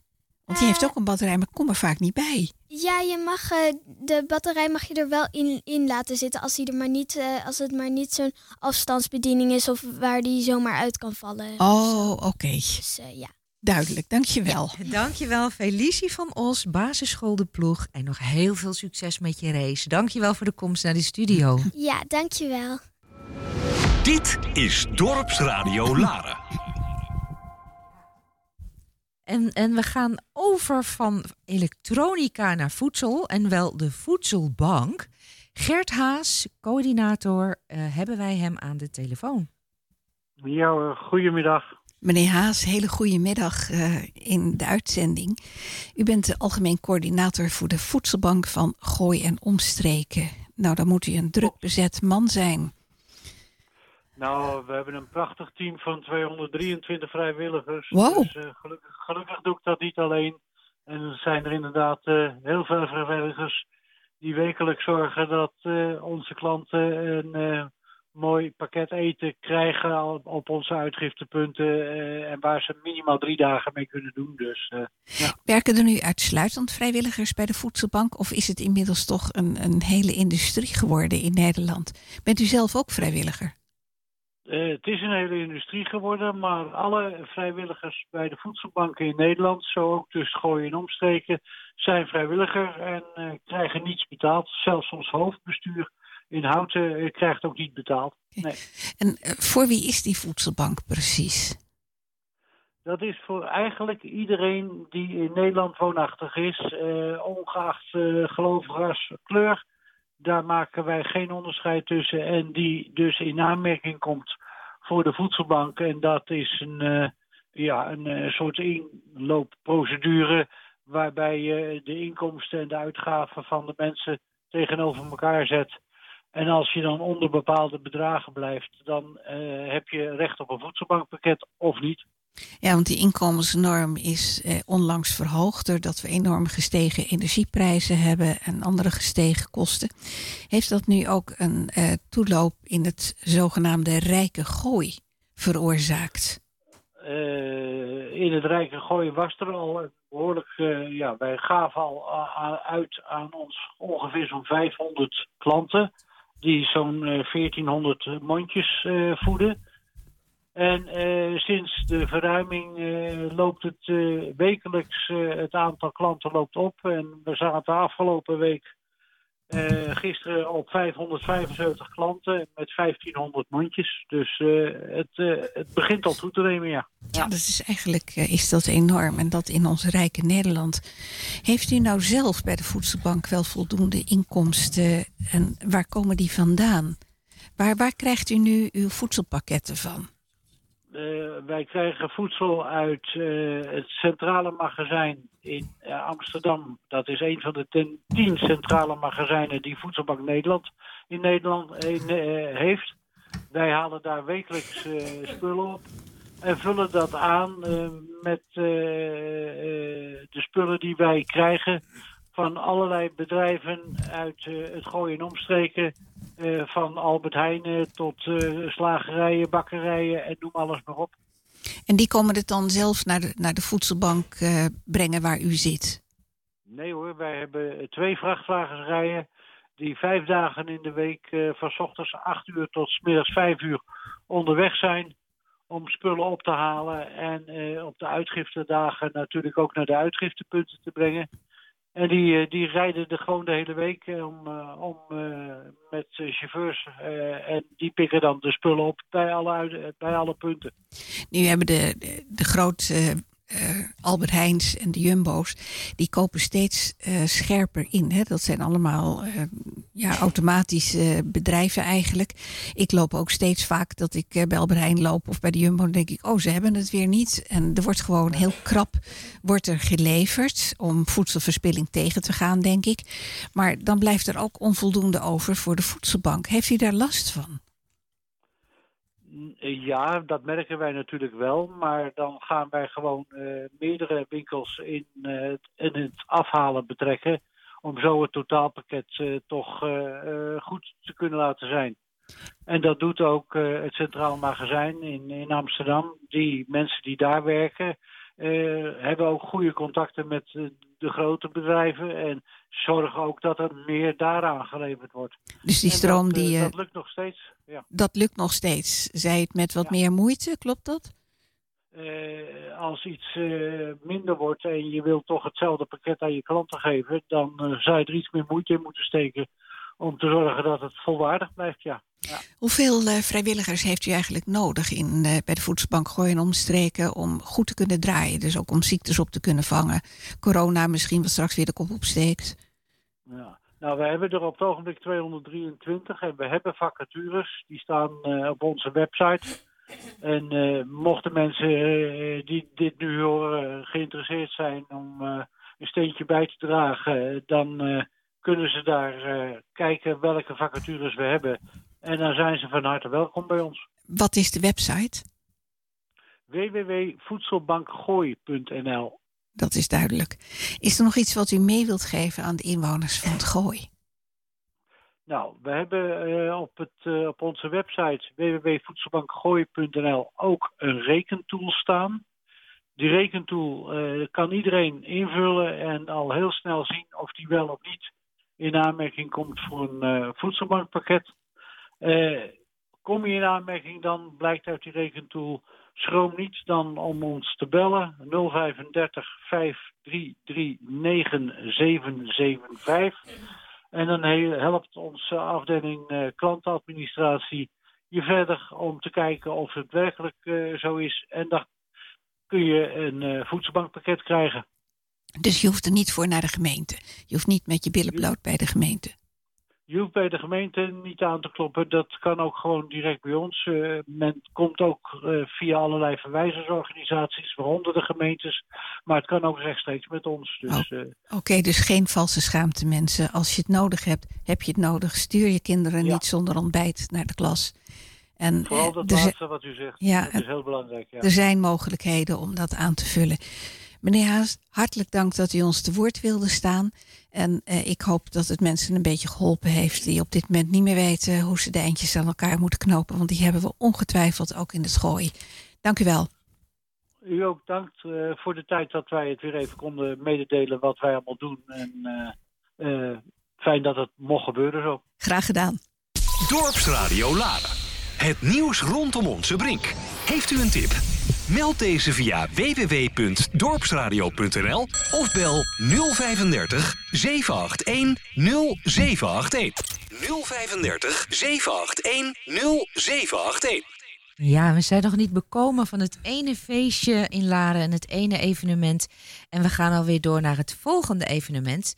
Want die heeft Eh. ook een batterij, maar ik kom er vaak niet bij. Ja, je mag eh, de batterij mag je er wel in, in laten zitten als, die er maar niet, eh, als het maar niet zo'n afstandsbediening is of waar die zomaar uit kan vallen. Oh, oké. Dus eh, ja. Duidelijk, dankjewel. Dankjewel, Felicie van Os, basisschool De Ploeg. En nog heel veel succes met je race. Dankjewel voor de komst naar de studio. Ja, dankjewel. Dit is Dorpsradio Laren. En, en we gaan over van elektronica naar voedsel en wel de voedselbank. Gert Haas, coördinator, eh, hebben wij hem aan de telefoon. Ja, goedemiddag. Meneer Haas, hele goede middag eh, in de uitzending. U bent de algemeen coördinator voor de voedselbank van Gooi en Omstreken. Nou, dan moet u een druk bezet man zijn. Nou, we hebben een prachtig team van 223 vrijwilligers. Wow. Dus eh, gelukkig, gelukkig doe ik dat niet alleen. En er zijn er inderdaad eh, heel veel vrijwilligers die wekelijks zorgen dat onze klanten een mooi pakket eten krijgen op, onze uitgiftepunten. eh, en waar ze minimaal drie dagen mee kunnen doen. Dus eh, Werken er nu uitsluitend vrijwilligers bij de voedselbank? Of is het inmiddels toch een, een hele industrie geworden in Nederland? Bent u zelf ook vrijwilliger? Eh, het is een hele industrie geworden, maar alle vrijwilligers bij de voedselbanken in Nederland, zo ook dus gooien en omstreken, zijn vrijwilliger en krijgen niets betaald. Zelfs ons hoofdbestuur in Houten eh, krijgt ook niet betaald. Nee. En eh, voor wie is die voedselbank precies? Dat is voor eigenlijk iedereen die in Nederland woonachtig is, eh, ongeacht eh, geloof, ras, kleur. Daar maken wij geen onderscheid tussen en die dus in aanmerking komt voor de voedselbank. En dat is een, ja, een soort inloopprocedure waarbij je de inkomsten en de uitgaven van de mensen tegenover elkaar zet. En als je dan onder bepaalde bedragen blijft, dan eh, heb je recht op een voedselbankpakket of niet. Ja, want die inkomensnorm is eh, onlangs verhoogd doordat we enorm gestegen energieprijzen hebben en andere gestegen kosten. Heeft dat nu ook een eh, toeloop in het zogenaamde rijke gooi veroorzaakt? Eh, in het Rijke Gooi was er al een behoorlijk. eh, ja, wij gaven al uit aan ons ongeveer zo'n 500 klanten. Die zo'n eh, 1400 mondjes eh, voeden. En eh, sinds de verruiming eh, loopt het eh, wekelijks, eh, het aantal klanten loopt op. En we zaten afgelopen week eh, gisteren op 575 klanten met 1500 mondjes. Dus eh, het, eh, het begint al toe te nemen, ja. Ja, dat is eigenlijk is dat enorm en dat in ons rijke Nederland. Heeft u nou zelf bij de voedselbank wel voldoende inkomsten en waar komen die vandaan? Waar, waar krijgt u nu uw voedselpakketten van? Eh, wij krijgen voedsel uit eh, het centrale magazijn in eh, Amsterdam. Dat is een van de ten, tien centrale magazijnen die Voedselbank Nederland in Nederland heeft. Wij halen daar wekelijks spullen op en vullen dat aan met de spullen die wij krijgen van allerlei bedrijven uit het gooien en omstreken. Eh, van Albert Heijn tot eh, slagerijen, bakkerijen en noem alles maar op. En die komen het dan zelf naar de, naar de voedselbank eh, brengen waar u zit? Nee hoor, wij hebben twee vrachtwagens rijden die vijf dagen in de week eh, van 's ochtends 8 uur tot 's middags 5 uur onderweg zijn om spullen op te halen en eh, op de uitgiftedagen natuurlijk ook naar de uitgiftepunten te brengen. En die, eh, die rijden er gewoon de hele week eh, om, eh, om met chauffeurs en die pikken dan de spullen op bij alle, bij alle punten. Nu hebben de, de, grote Albert Heijns en de Jumbo's, die kopen steeds scherper in. Hè? Dat zijn allemaal ja, automatische bedrijven eigenlijk. Ik loop ook steeds vaak dat ik eh, bij Albert Heijn loop of bij de Jumbo. Dan denk ik, oh, ze hebben het weer niet. En er wordt gewoon heel krap wordt er geleverd om voedselverspilling tegen te gaan, denk ik. Maar dan blijft er ook onvoldoende over voor de voedselbank. Heeft u daar last van? Ja, dat merken wij natuurlijk wel. Maar dan gaan wij gewoon uh, meerdere winkels in, uh, in, het afhalen betrekken. Om zo het totaalpakket uh, toch goed te kunnen laten zijn. En dat doet ook het Centraal Magazijn in, in Amsterdam. Die mensen die daar werken, hebben ook goede contacten met de grote bedrijven. En zorgen ook dat er meer daaraan geleverd wordt. Dus die stroom dat, die... dat lukt nog steeds. Ja. Dat lukt nog steeds. Zij het met wat ja. meer moeite, klopt dat? Uh, als iets uh, minder wordt en je wilt toch hetzelfde pakket aan je klanten geven, dan uh, zou je er iets meer moeite in moeten steken om te zorgen dat het volwaardig blijft. Ja. ja. Hoeveel vrijwilligers heeft u eigenlijk nodig in, bij de voedselbank Gooien omstreken om goed te kunnen draaien? Dus ook om ziektes op te kunnen vangen. Corona misschien wat straks weer de kop opsteekt. Ja. Nou, we hebben er op het ogenblik 223 en we hebben vacatures. Die staan op onze website. En uh, mochten mensen uh, die dit nu horen geïnteresseerd zijn om een steentje bij te dragen, dan kunnen ze daar kijken welke vacatures we hebben. En dan zijn ze van harte welkom bij ons. Wat is de website? www.voedselbankgooi.nl dat is duidelijk. Is er nog iets wat u mee wilt geven aan de inwoners van het Gooi? Nou, we hebben uh, op, het, uh, op onze website www.voedselbankgooi.nl ook een rekentool staan. Die rekentool uh, kan iedereen invullen en al heel snel zien of die wel of niet in aanmerking komt voor een voedselbankpakket. kom je in aanmerking, dan blijkt uit die rekentool Schroom niet dan om ons te bellen 035 533 9775. En dan helpt onze afdeling uh, klantadministratie je verder om te kijken of het werkelijk uh, zo is. En dan kun je een uh, voedselbankpakket krijgen. Dus je hoeft er niet voor naar de gemeente. Je hoeft niet met je billen bloot bij de gemeente. Je hoeft bij de gemeente niet aan te kloppen. Dat kan ook gewoon direct bij ons. Uh, men komt ook uh, via allerlei verwijzersorganisaties, waaronder de gemeentes. Maar het kan ook rechtstreeks met ons. Dus, oh, uh, Oké, okay, dus geen valse schaamte mensen. Als je het nodig hebt, heb je het nodig. Stuur je kinderen ja. niet zonder ontbijt naar de klas. En, Vooral dat laatste wat u zegt. Ja, dat is heel belangrijk. Ja. Er zijn mogelijkheden om dat aan te vullen. Meneer Haas, hartelijk dank dat u ons te woord wilde staan. En eh, ik hoop dat het mensen een beetje geholpen heeft die op dit moment niet meer weten hoe ze de eindjes aan elkaar moeten knopen. Want die hebben we ongetwijfeld ook in het gooi. Dank u wel. U ook dank uh, voor de tijd dat wij het weer even konden mededelen wat wij allemaal doen. En uh, fijn dat het mocht gebeuren zo. Graag gedaan. Dorpsradio Laren. Het nieuws rondom onze brink. Heeft u een tip? Meld deze via www.dorpsradio.nl of bel 035 781 0781. 035 781 0781. Ja, we zijn nog niet bekomen van het ene feestje in Laren en het ene evenement. En we gaan alweer door naar het volgende evenement.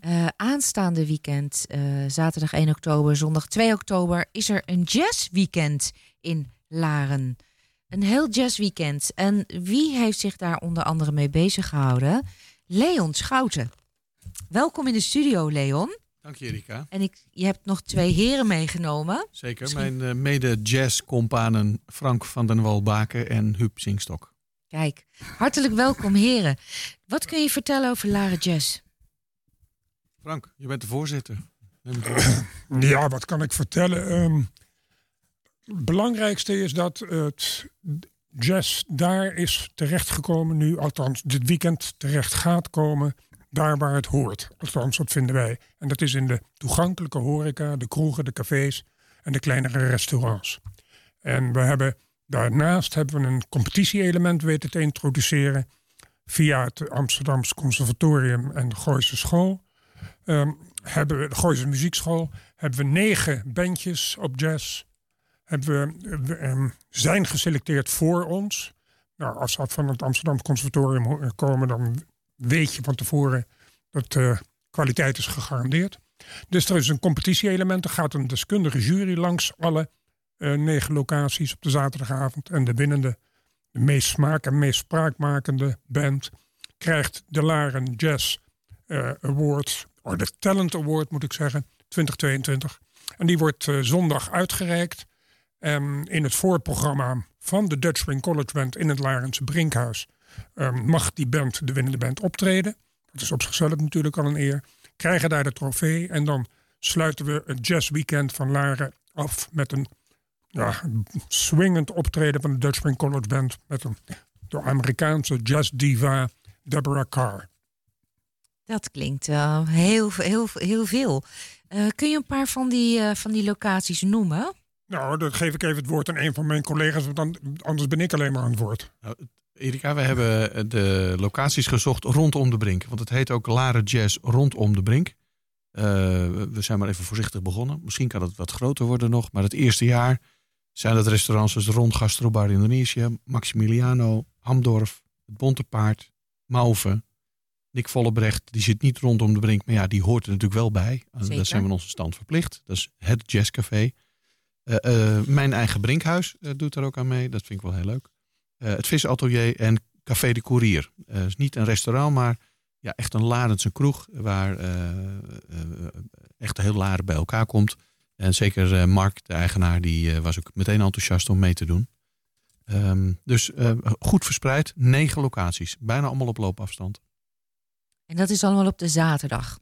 Uh, aanstaande weekend, uh, zaterdag 1 oktober, zondag 2 oktober, is er een jazzweekend in Laren. Een heel jazzweekend. En wie heeft zich daar onder andere mee bezig gehouden? Leon Schouten. Welkom in de studio, Leon. Dank je, Erika. En ik, je hebt nog twee heren meegenomen. Zeker, Misschien... mijn uh, mede-jazz-companen Frank van den Walbaken en Huub Zingstok. Kijk, hartelijk welkom, heren. Wat kun je vertellen over Laren Jazz? Frank, je bent de voorzitter. ja, wat kan ik vertellen? Um, het belangrijkste is dat het jazz daar is terechtgekomen nu, althans dit weekend terecht gaat komen, daar waar het hoort. Althans, dat vinden wij. En dat is in de toegankelijke horeca, de kroegen, de cafés en de kleinere restaurants. En we hebben daarnaast hebben we een competitie-element weten te introduceren via het Amsterdamse Conservatorium en de Gooise School. Um, hebben we de Gooise Muziekschool hebben we negen bandjes op jazz hebben we, we um, zijn geselecteerd voor ons. Nou, als dat van het Amsterdam Conservatorium komen, dan weet je van tevoren dat de uh, kwaliteit is gegarandeerd. Dus er is een competitie-element. Er gaat een deskundige jury langs alle negen locaties op de zaterdagavond. En de winnende, de meest smaak en meest spraakmakende band krijgt de Laren Jazz Award, of de Talent Award moet ik zeggen, 2022. En die wordt zondag uitgereikt. En in het voorprogramma van de Dutch Swing College Band in het Larense Brinkhuis ehm, mag die band, de winnende band, optreden. Dat is op zichzelf natuurlijk al een eer. Krijgen daar de trofee en dan sluiten we het jazzweekend van Laren af met een ja, swingend optreden van de Dutch Swing College Band met een door Amerikaanse jazzdiva Deborah Carr. Dat klinkt uh, heel, heel, heel veel. Uh, kun je een paar van die, uh, van die locaties noemen? Nou, dan geef ik even het woord aan een van mijn collega's, want dan, anders ben ik alleen maar aan het woord. Nou, Erika, we hebben de locaties gezocht rondom de Brink. Want het heet ook Laren Jazz rondom de Brink. we zijn maar even voorzichtig begonnen. Misschien kan het wat groter worden nog. Maar het eerste jaar zijn dat restaurants als Rond Gastrobar Indonesië, Maximiliano, Hamdorf, Het Bonte Paard, Mauve, Nick Vollebrecht. Die zit niet rondom de brink, maar ja, die hoort er natuurlijk wel bij. Zeker. Dat zijn we onze stand verplicht. Dat is het jazzcafé. Uh, uh, mijn eigen Brinkhuis uh, doet er ook aan mee. Dat vind ik wel heel leuk. het Visatelier en Café de Courier. Het is niet een restaurant, maar ja, echt een Larendse kroeg. Waar echt heel Laren bij elkaar komt. En zeker Mark, de eigenaar, die was ook meteen enthousiast om mee te doen. Um, dus goed verspreid. Negen locaties. Bijna allemaal op loopafstand. En dat is allemaal op de zaterdag.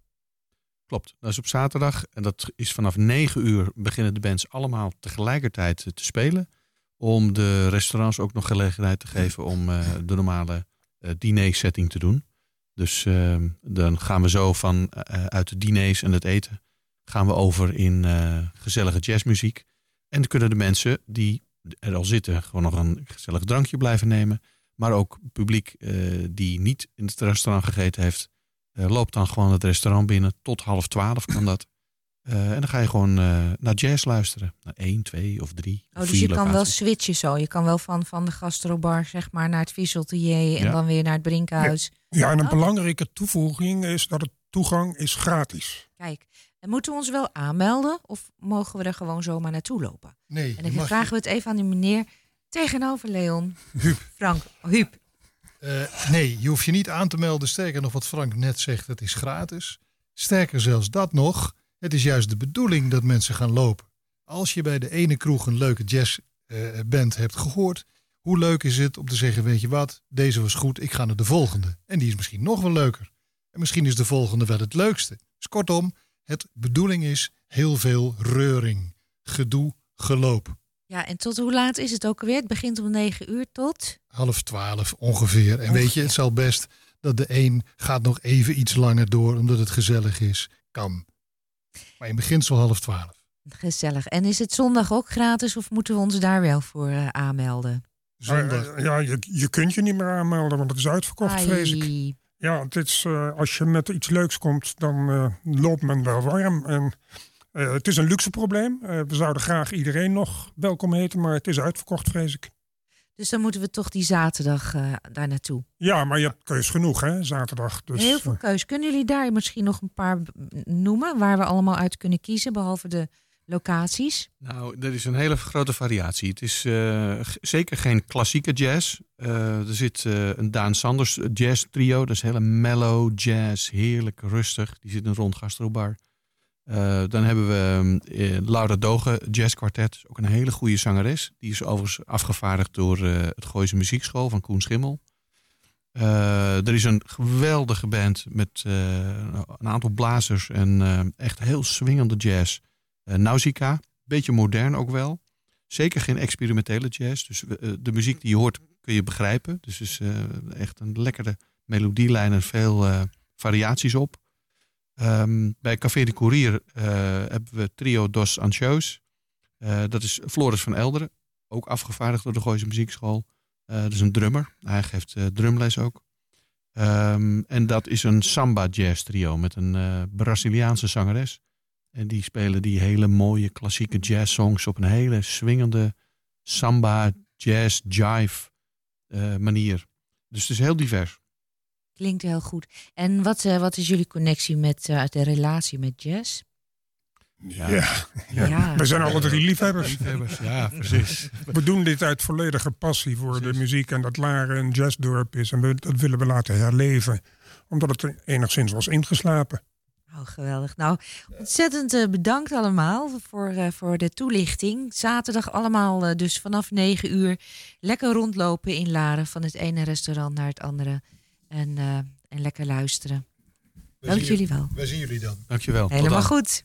Klopt, dat is op zaterdag. En dat is vanaf 9 uur beginnen de bands allemaal tegelijkertijd te spelen. Om de restaurants ook nog gelegenheid te geven om uh, de normale uh, diner-setting te doen. Dus uh, dan gaan we zo van uit de diners en het eten gaan we over in gezellige jazzmuziek. En dan kunnen de mensen die er al zitten gewoon nog een gezellig drankje blijven nemen. Maar ook publiek die niet in het restaurant gegeten heeft, uh, loopt dan gewoon het restaurant binnen. Tot half twaalf kan dat. Uh, en dan ga je gewoon uh, naar jazz luisteren. Naar één, twee of drie. Oh, dus je kan wel switchen zo. Je kan wel van, van de gastrobar zeg maar, naar het Viseltier en ja. dan weer naar het Brinkhuis. Ja, ja en een oh. belangrijke toevoeging is dat het toegang is gratis. Kijk, en moeten we ons wel aanmelden of mogen we er gewoon zomaar naartoe lopen? Nee. En dan vragen we het even aan die meneer tegenover Leon. Huub. Frank, Huub. Uh, nee, je hoeft je niet aan te melden. Sterker nog, wat Frank net zegt, het is gratis. Sterker zelfs dat nog, het is juist de bedoeling dat mensen gaan lopen. Als je bij de ene kroeg een leuke jazzband uh, hebt gehoord, hoe leuk is het om te zeggen, weet je wat, deze was goed, ik ga naar de volgende. En die is misschien nog wel leuker. En misschien is de volgende wel het leukste. Dus kortom, het bedoeling is heel veel reuring, gedoe, geloop. Ja, en tot hoe laat is het ook alweer? Het begint om negen uur tot? Half twaalf ongeveer. En weet je, het zal best dat de een gaat nog even iets langer door omdat het gezellig is. Kan. Maar in beginsel half twaalf. Gezellig. En is het zondag ook gratis of moeten we ons daar wel voor uh, aanmelden? Zondag. Uh, ja, je, je kunt je niet meer aanmelden, want het is uitverkocht, Ai. vrees ik. Ja, het is, uh, als je met iets leuks komt, dan loopt men wel warm. En uh, het is een luxe probleem. Uh, we zouden graag iedereen nog welkom heten, maar het is uitverkocht, vrees ik. Dus dan moeten we toch die zaterdag uh, daar naartoe. Ja, maar je hebt keus genoeg, hè, zaterdag. Dus, Heel veel keus. Kunnen jullie daar misschien nog een paar noemen waar we allemaal uit kunnen kiezen, behalve de locaties? Nou, er is een hele grote variatie. Het is zeker geen klassieke jazz. er zit een Daan Sanders jazz trio. Dat is hele mellow jazz, heerlijk rustig. Die zit in een rond gastrobar. Uh, dan hebben we uh, Laura Dogen Jazz Quartet, ook een hele goede zangeres. Die is overigens afgevaardigd door uh, het Gooise Muziekschool van Koen Schimmel. er is een geweldige band met een aantal blazers en echt heel swingende jazz. Nausicaa, beetje modern ook wel. Zeker geen experimentele jazz. Dus de muziek die je hoort kun je begrijpen. Dus is echt een lekkere melodielijn en veel variaties op. Um, bij Café de Courier uh, hebben we trio Dos Ancho's. Uh, dat is Floris van Elderen, ook afgevaardigd door de Gooise Muziekschool. Uh, dat is een drummer, hij geeft drumles ook. Um, en dat is een samba jazz trio met een Braziliaanse zangeres. En die spelen die hele mooie klassieke jazz songs op een hele swingende samba, jazz, jive manier. Dus het is heel divers. Klinkt heel goed. En wat, uh, wat is jullie connectie met uh, de relatie met jazz? Ja, ja, ja. ja. we zijn alle drie liefhebbers. liefhebbers. Ja, precies. We doen dit uit volledige passie voor precies. de muziek en dat Laren een jazzdorp is. En we, dat willen we laten herleven, omdat het enigszins was ingeslapen. Oh, geweldig. Nou, ontzettend eh, bedankt allemaal voor, uh, voor de toelichting. Zaterdag allemaal uh, dus vanaf 9 uur lekker rondlopen in Laren. Van het ene restaurant naar het andere. En, en lekker luisteren. Dank jullie wel. Wij zien jullie dan. Dankjewel. Helemaal goed.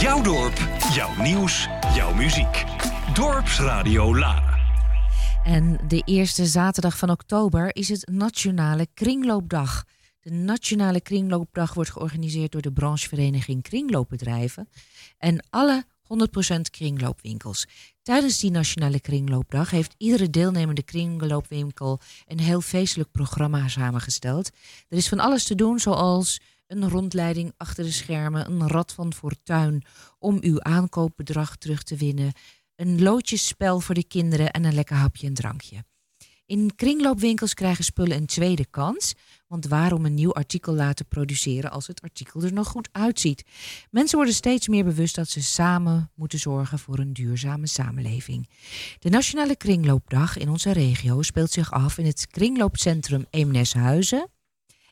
Jouw dorp, jouw nieuws, jouw muziek. Dorpsradio Laren. En de eerste zaterdag van oktober is het Nationale Kringloopdag. De Nationale Kringloopdag wordt georganiseerd door de branchevereniging Kringloopbedrijven en alle 100% kringloopwinkels. Tijdens die Nationale Kringloopdag heeft iedere deelnemende kringloopwinkel een heel feestelijk programma samengesteld. Er is van alles te doen, zoals een rondleiding achter de schermen, een rad van fortuin om uw aankoopbedrag terug te winnen, een loodjesspel voor de kinderen en een lekker hapje en drankje. In kringloopwinkels krijgen spullen een tweede kans. Want waarom een nieuw artikel laten produceren als het artikel er nog goed uitziet? Mensen worden steeds meer bewust dat ze samen moeten zorgen voor een duurzame samenleving. De Nationale Kringloopdag in onze regio speelt zich af in het kringloopcentrum Eemneshuizen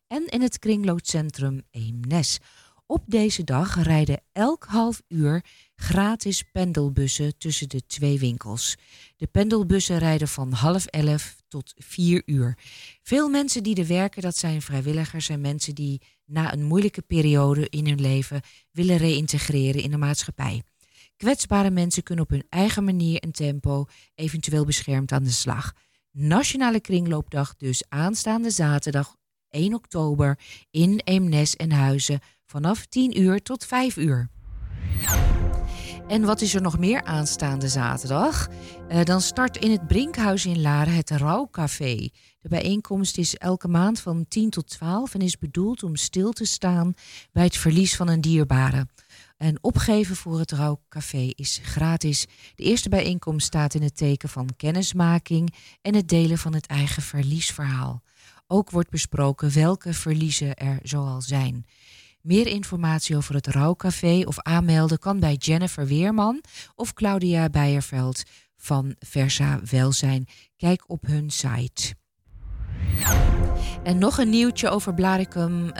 en in het kringloopcentrum Eemnes. Op deze dag rijden elk half uur gratis pendelbussen tussen de twee winkels. De pendelbussen rijden van half elf tot vier uur. Veel mensen die er werken, dat zijn vrijwilligers en mensen die na een moeilijke periode in hun leven willen reïntegreren in de maatschappij. Kwetsbare mensen kunnen op hun eigen manier en tempo eventueel beschermd aan de slag. Nationale Kringloopdag dus aanstaande zaterdag 1 oktober in Eemnes en Huizen vanaf 10 uur tot 5 uur. En wat is er nog meer aanstaande zaterdag? Uh, dan start in het Brinkhuis in Laren het Rouwcafé. De bijeenkomst is elke maand van 10 tot 12 en is bedoeld om stil te staan bij het verlies van een dierbare. En opgeven voor het Rouwcafé is gratis. De eerste bijeenkomst staat in het teken van kennismaking en het delen van het eigen verliesverhaal. Ook wordt besproken welke verliezen er zoal zijn. Meer informatie over het Rouwcafé of aanmelden kan bij Jennifer Weerman of Claudia Beierveld van Versa Welzijn. Kijk op hun site. En nog een nieuwtje over Blaricum. Uh,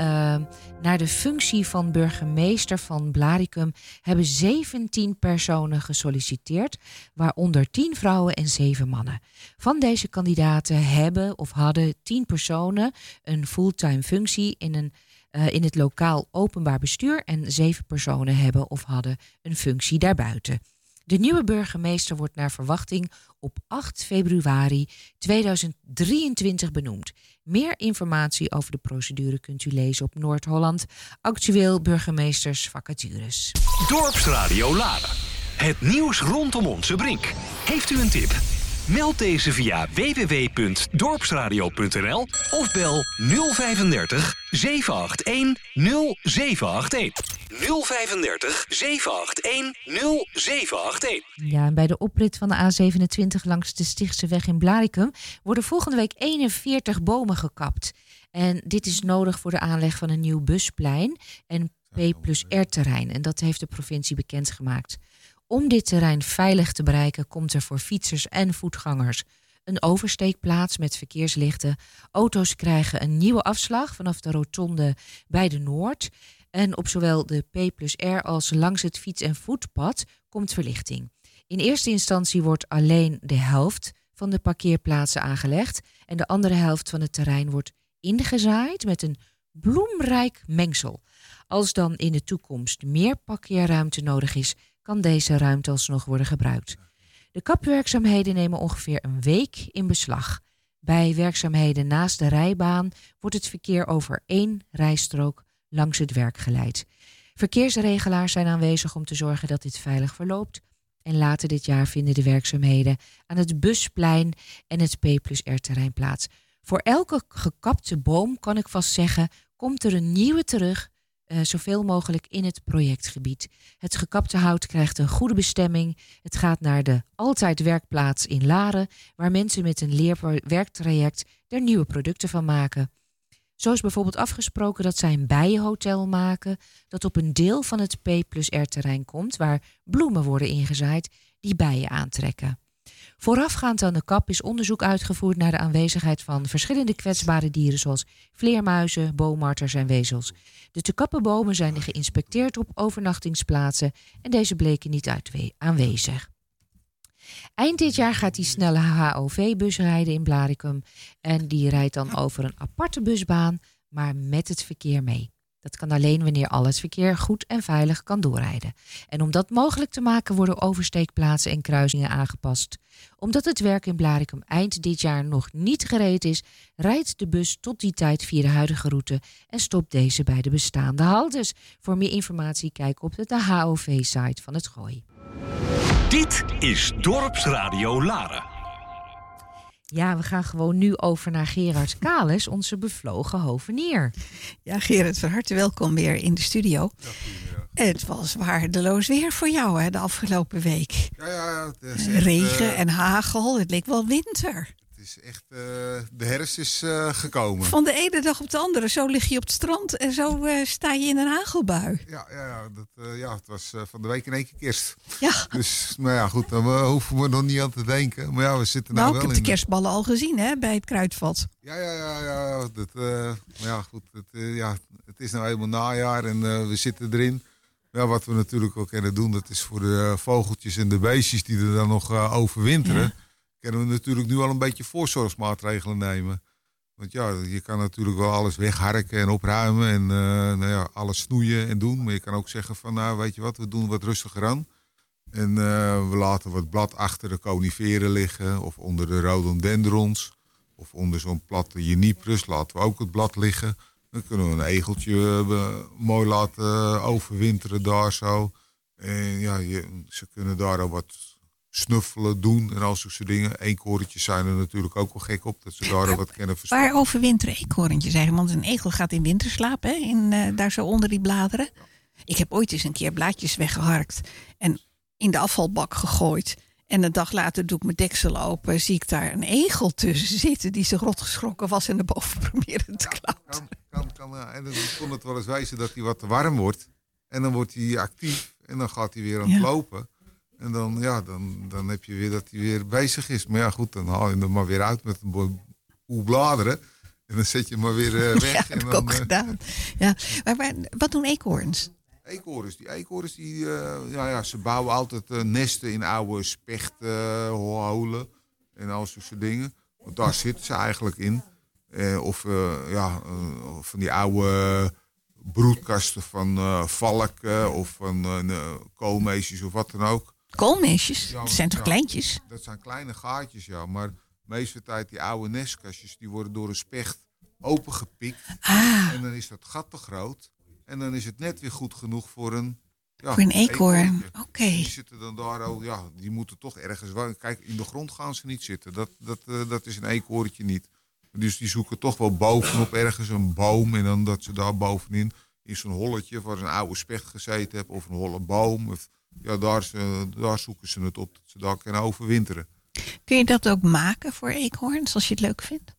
naar de functie van burgemeester van Blaricum hebben 17 personen gesolliciteerd, waaronder 10 vrouwen en 7 mannen. Van deze kandidaten hebben of hadden 10 personen een fulltime functie in een uh, in het lokaal openbaar bestuur en zeven personen hebben of hadden een functie daarbuiten. De nieuwe burgemeester wordt naar verwachting op 8 februari 2023 benoemd. Meer informatie over de procedure kunt u lezen op Noord-Holland. Actueel burgemeesters vacatures. Dorpsradio Laren. Het nieuws rondom onze brink. Heeft u een tip? Meld deze via www.dorpsradio.nl of bel 035 781 0781. 035 781 0781. Ja, en bij de oprit van de A27 langs de Stichtse weg in Blaricum worden volgende week 41 bomen gekapt. En dit is nodig voor de aanleg van een nieuw busplein en P plus R terrein. En dat heeft de provincie bekendgemaakt. Om dit terrein veilig te bereiken komt er voor fietsers en voetgangers een oversteekplaats met verkeerslichten. Auto's krijgen een nieuwe afslag vanaf de rotonde bij de Noord. En op zowel de P plus R als langs het fiets- en voetpad komt verlichting. In eerste instantie wordt alleen de helft van de parkeerplaatsen aangelegd en de andere helft van het terrein wordt ingezaaid met een bloemrijk mengsel. Als dan in de toekomst meer parkeerruimte nodig is, kan deze ruimte alsnog worden gebruikt. De kapwerkzaamheden nemen ongeveer een week in beslag. Bij werkzaamheden naast de rijbaan wordt het verkeer over één rijstrook langs het werk geleid. Verkeersregelaars zijn aanwezig om te zorgen dat dit veilig verloopt. En later dit jaar vinden de werkzaamheden aan het Busplein en het P plus R terrein plaats. Voor elke gekapte boom, kan ik vast zeggen, komt er een nieuwe terug uh, zoveel mogelijk in het projectgebied. Het gekapte hout krijgt een goede bestemming. Het gaat naar de altijd werkplaats in Laren, waar mensen met een leerwerktraject er nieuwe producten van maken. Zo is bijvoorbeeld afgesproken dat zij een bijenhotel maken dat op een deel van het P plus R terrein komt, waar bloemen worden ingezaaid die bijen aantrekken. Voorafgaand aan de kap is onderzoek uitgevoerd naar de aanwezigheid van verschillende kwetsbare dieren zoals vleermuizen, boomarters en wezels. De te kappen bomen zijn geïnspecteerd op overnachtingsplaatsen en deze bleken niet aanwezig. Eind dit jaar gaat die snelle HOV-bus rijden in Blaricum. En die rijdt dan over een aparte busbaan, maar met het verkeer mee. Dat kan alleen wanneer al het verkeer goed en veilig kan doorrijden. En om dat mogelijk te maken worden oversteekplaatsen en kruisingen aangepast. Omdat het werk in Blaricum eind dit jaar nog niet gereed is, rijdt de bus tot die tijd via de huidige route en stopt deze bij de bestaande haltes. Voor meer informatie kijk op de HOV-site van het Gooi. Dit is Dorpsradio Laren. Ja, we gaan gewoon nu over naar Gerard Kales, onze bevlogen hovenier. Ja, Gerard, van harte welkom weer in de studio. Het was waardeloos weer voor jou hè, de afgelopen week. Ja, ja, het Regen uh, en hagel, het leek wel winter. Is echt, uh, de herfst is uh, gekomen. Van de ene dag op de andere, zo lig je op het strand en zo sta je in een hagelbui. Ja, ja, ja, dat, ja het was van de week in één keer kerst. Ja. Dus, maar ja, goed, daar hoeven we nog niet aan te denken. Maar ja, we zitten nou, nou wel ik heb de kerstballen al gezien hè, bij het kruidvat. Ja, ja, ja, ja. Dat, maar ja, goed, het, ja, het is nou helemaal najaar en we zitten erin. Ja, wat we natuurlijk ook kunnen doen, dat is voor de vogeltjes en de beestjes die er dan nog overwinteren. Ja. Kunnen we natuurlijk nu al een beetje voorzorgsmaatregelen nemen. Want ja, je kan natuurlijk wel alles wegharken en opruimen en uh, nou ja, alles snoeien en doen. Maar je kan ook zeggen van, nou weet je wat, we doen wat rustiger aan. En uh, we laten wat blad achter de coniferen liggen of onder de rhododendrons. Of onder zo'n platte juniperus laten we ook het blad liggen. Dan kunnen we een egeltje uh, mooi laten overwinteren daar zo. En ja, je, ze kunnen daar al wat snuffelen, doen en al soort dingen. Eekhoorntjes zijn er natuurlijk ook wel gek op, dat ze daar wat kennen verstaan. Waar overwinteren eekhoorntjes eigenlijk? Want een egel gaat in winterslaap, hè? In, uh, daar zo onder die bladeren. Ik heb ooit eens een keer blaadjes weggeharkt en in de afvalbak gegooid. En een dag later doe ik mijn deksel open, zie ik daar een egel tussen zitten die zich rot geschrokken was en naar boven probeerde te klauteren. Kan, kan, ja. En dan kon het wel eens wijzen dat hij wat te warm wordt. En dan wordt hij actief en dan gaat hij weer aan het ja. lopen. En dan, ja, dan, dan heb je weer dat hij weer bezig is. Maar ja, goed, dan haal je hem maar weer uit met een boel bladeren. En dan zet je hem maar weer uh, weg. Ja, dat heb ik ook uh, gedaan. Ja. Maar, maar wat doen eekhoorns? Eekhoorns, die eekhoorns, die, uh, ja, ja, ze bouwen altijd nesten in oude spechtholen en al soort dingen. Want daar zitten ze eigenlijk in. Of ja, van die oude broedkasten van valken of van koolmeesjes of wat dan ook. Koolmeesjes? Ja, dat zijn toch ja, kleintjes? Dat zijn kleine gaatjes, ja. Maar de meeste tijd die oude nestkastjes, die worden door een specht opengepikt. Ah. En dan is dat gat te groot. En dan is het net weer goed genoeg voor een... Ja, voor een eekhoorn, oké. Okay. Die zitten dan daar al, ja, die moeten toch ergens... Kijk, in de grond gaan ze niet zitten. Dat, dat, uh, dat is een eekhoorntje niet. Dus die zoeken toch wel bovenop ergens een boom. En dan dat ze daar bovenin in zo'n holletje waar ze een oude specht gezeten hebben. Of een holle boom. Of, ja, daar, ze, daar zoeken ze het op. Dat ze daar kunnen overwinteren. Kun je dat ook maken voor eekhoorns als je het leuk vindt?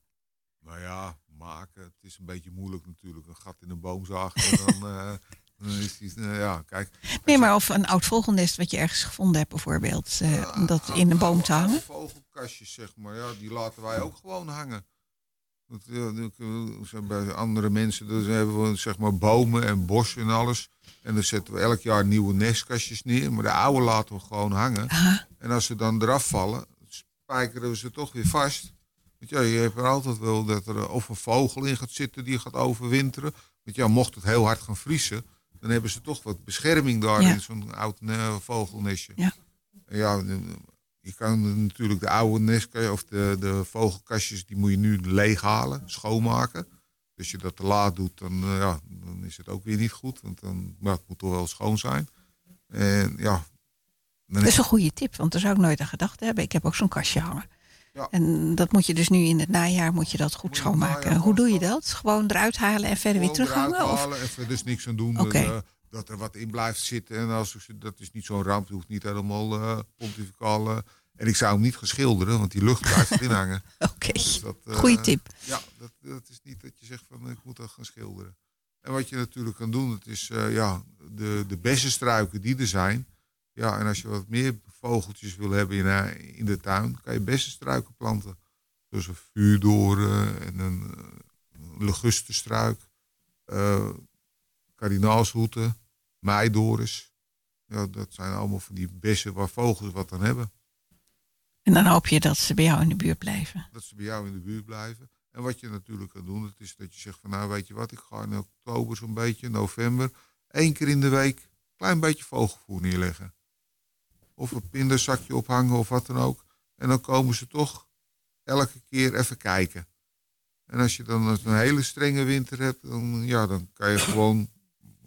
Nou ja, maken. Het is een beetje moeilijk natuurlijk. Een gat in een boom zagen. En dan, uh, dan is die, uh, ja, kijk. Nee, maar of een oud vogelnest wat je ergens gevonden hebt bijvoorbeeld. Uh, om dat in een boom te hangen. Vogelkastjes zeg maar. Ja, die laten wij ook gewoon hangen. Bij andere mensen dus hebben we zeg maar bomen en bossen en alles. En dan zetten we elk jaar nieuwe nestkastjes neer. Maar de oude laten we gewoon hangen. En als ze dan eraf vallen, spijkeren we ze toch weer vast. Want ja, je hebt er altijd wel dat er of een vogel in gaat zitten die gaat overwinteren. Want ja, mocht het heel hard gaan vriezen, dan hebben ze toch wat bescherming daar Ja. in zo'n oud uh, vogelnestje. Ja. En ja, je kan natuurlijk de oude nestkastjes of de, de vogelkastjes, die moet je nu leeghalen, schoonmaken. Dus als je dat te laat doet, dan, uh, ja, dan is het ook weer niet goed. Want dan, nou, het moet toch wel schoon zijn. En ja, Dat is een goede tip, want daar zou ik nooit aan gedacht hebben. Ik heb ook zo'n kastje hangen. Ja. En dat moet je dus nu in het najaar moet je dat goed schoonmaken. Hoe doe je dat? Gewoon eruit halen en verder weer Gewoon terughangen? eruit Of? halen en verder is niks aan doen. Oké. Uh, dat er wat in blijft zitten. En als, dat is niet zo'n ramp. Het hoeft niet helemaal uh, pontificaal. Uh, en ik zou hem niet geschilderen, want die lucht blijft erin hangen. Oké, Dus dat, uh, goeie tip. Ja, dat, dat is niet dat je zegt van ik moet dat gaan schilderen. En wat je natuurlijk kan doen, het is uh, ja, de, de bessenstruiken die er zijn. Ja, en als je wat meer vogeltjes wil hebben in, eh, in de tuin, kan je bessenstruiken planten. Dus een vuurdoren en een uh, legustenstruik, uh, kardinaalshoeten, meidoris. Ja, dat zijn allemaal van die bessen waar vogels wat aan hebben. En dan hoop je dat ze bij jou in de buurt blijven. Dat ze bij jou in de buurt blijven. En wat je natuurlijk kan doen, dat is dat je zegt van nou weet je wat, ik ga in oktober zo'n beetje, november, één keer in de week een klein beetje vogelvoer neerleggen. Of een pinderzakje ophangen of wat dan ook. En dan komen ze toch elke keer even kijken. En als je dan een hele strenge winter hebt, dan, ja, dan kan je gewoon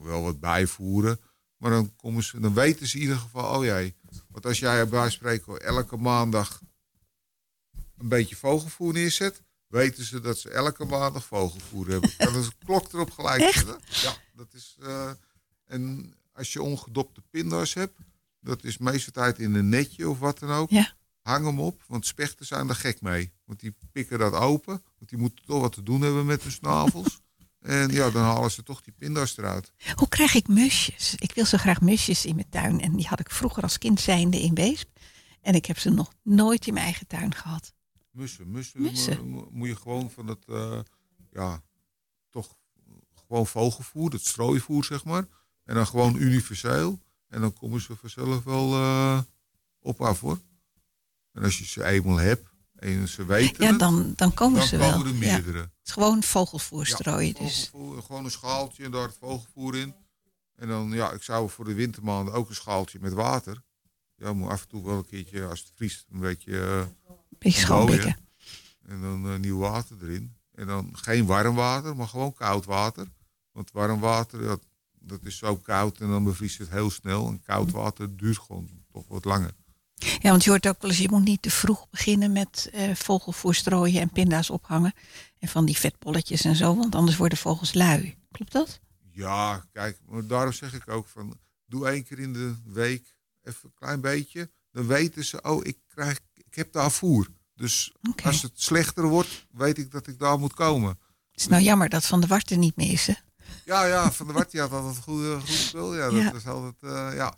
wel wat bijvoeren. Maar dan, komen ze, dan weten ze in ieder geval, oh jee. Want als jij bij spreken elke maandag een beetje vogelvoer neerzet, weten ze dat ze elke maandag vogelvoer hebben. Dan is de klok erop gelijk. Ja, dat is. Uh, en als je ongedopte pinda's hebt, dat is meestal tijd in een netje of wat dan ook. Ja. Hang hem op, want spechten zijn er gek mee. Want die pikken dat open, want die moeten toch wat te doen hebben met hun snavels. En ja, dan halen ze toch die pinda's eruit. Hoe krijg ik musjes? Ik wil zo graag musjes in mijn tuin. En die had ik vroeger als kind zijnde in Weesp. En ik heb ze nog nooit in mijn eigen tuin gehad. Mussen, mussen, mussen. moet je gewoon van het, uh, ja, toch gewoon vogelvoer, het strooivoer zeg maar. En dan gewoon universeel. En dan komen ze vanzelf wel uh, op af hoor. En als je ze eenmaal hebt en ze weten Ja, dan, dan komen dan ze komen wel. er meerdere. Ja. Het is gewoon vogelvoer strooien ja, dus. Vogelvoer, gewoon een schaaltje en daar het vogelvoer in. En dan, ja, ik zou voor de wintermaanden ook een schaaltje met water. Ja, moet af en toe wel een keertje, als het vriest, een beetje... Uh, beetje. En dan uh, nieuw water erin. En dan geen warm water, maar gewoon koud water. Want warm water, ja, dat is zo koud en dan bevriest het heel snel. En koud water duurt gewoon toch wat langer. Ja, want je hoort ook wel eens, je moet niet te vroeg beginnen met uh, vogelvoer strooien en pinda's ophangen. En van die vetbolletjes en zo, want anders worden vogels lui. Klopt dat? Ja, kijk, maar daarom zeg ik ook van, doe één keer in de week even een klein beetje. Dan weten ze, oh, ik, krijg, ik heb daar voer. Dus okay. als het slechter wordt, weet ik dat ik daar moet komen. Het is nou jammer dat Van de Wart er niet meer is, hè? Ja, ja, Van de Wart die had altijd een goede, goed spul. Ja, dat Ja. is altijd, uh, ja.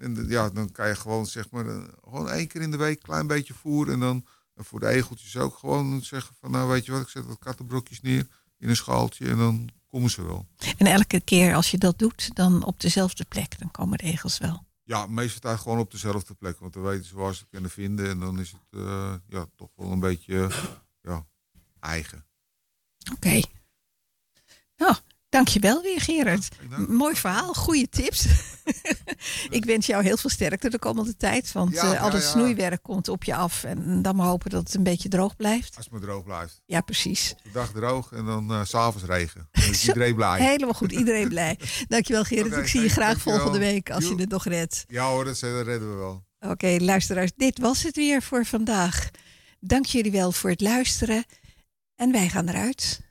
En ja, dan kan je gewoon zeg maar, uh, gewoon één keer in de week een klein beetje voer. En dan en voor de egeltjes ook gewoon zeggen van, nou weet je wat, ik zet wat kattenbrokjes neer in een schaaltje en dan komen ze wel. En elke keer als je dat doet, dan op dezelfde plek, dan komen de egels wel. Ja, meestal tijd gewoon op dezelfde plek, want dan weten ze waar ze het kunnen vinden. En dan is het uh, ja, toch wel een beetje uh, ja, eigen. Oké. Nou, dankjewel weer Gerard. Mooi verhaal, goede tips. ik wens jou heel veel sterkte de komende tijd. Want Ja, eh, al het ja. snoeiwerk komt op je af. En dan maar hopen dat het een beetje droog blijft. Als het maar droog blijft. Ja, precies. De dag droog en dan uh, s'avonds regen. Dan is iedereen blij. Helemaal goed, iedereen blij. Dankjewel Gerard. Ik zie je graag dankjewel. volgende week als je het nog redt. Ja hoor, dat, dat redden we wel. Oké, luisteraars, dit was het weer voor vandaag. Dank jullie wel voor het luisteren. En wij gaan eruit.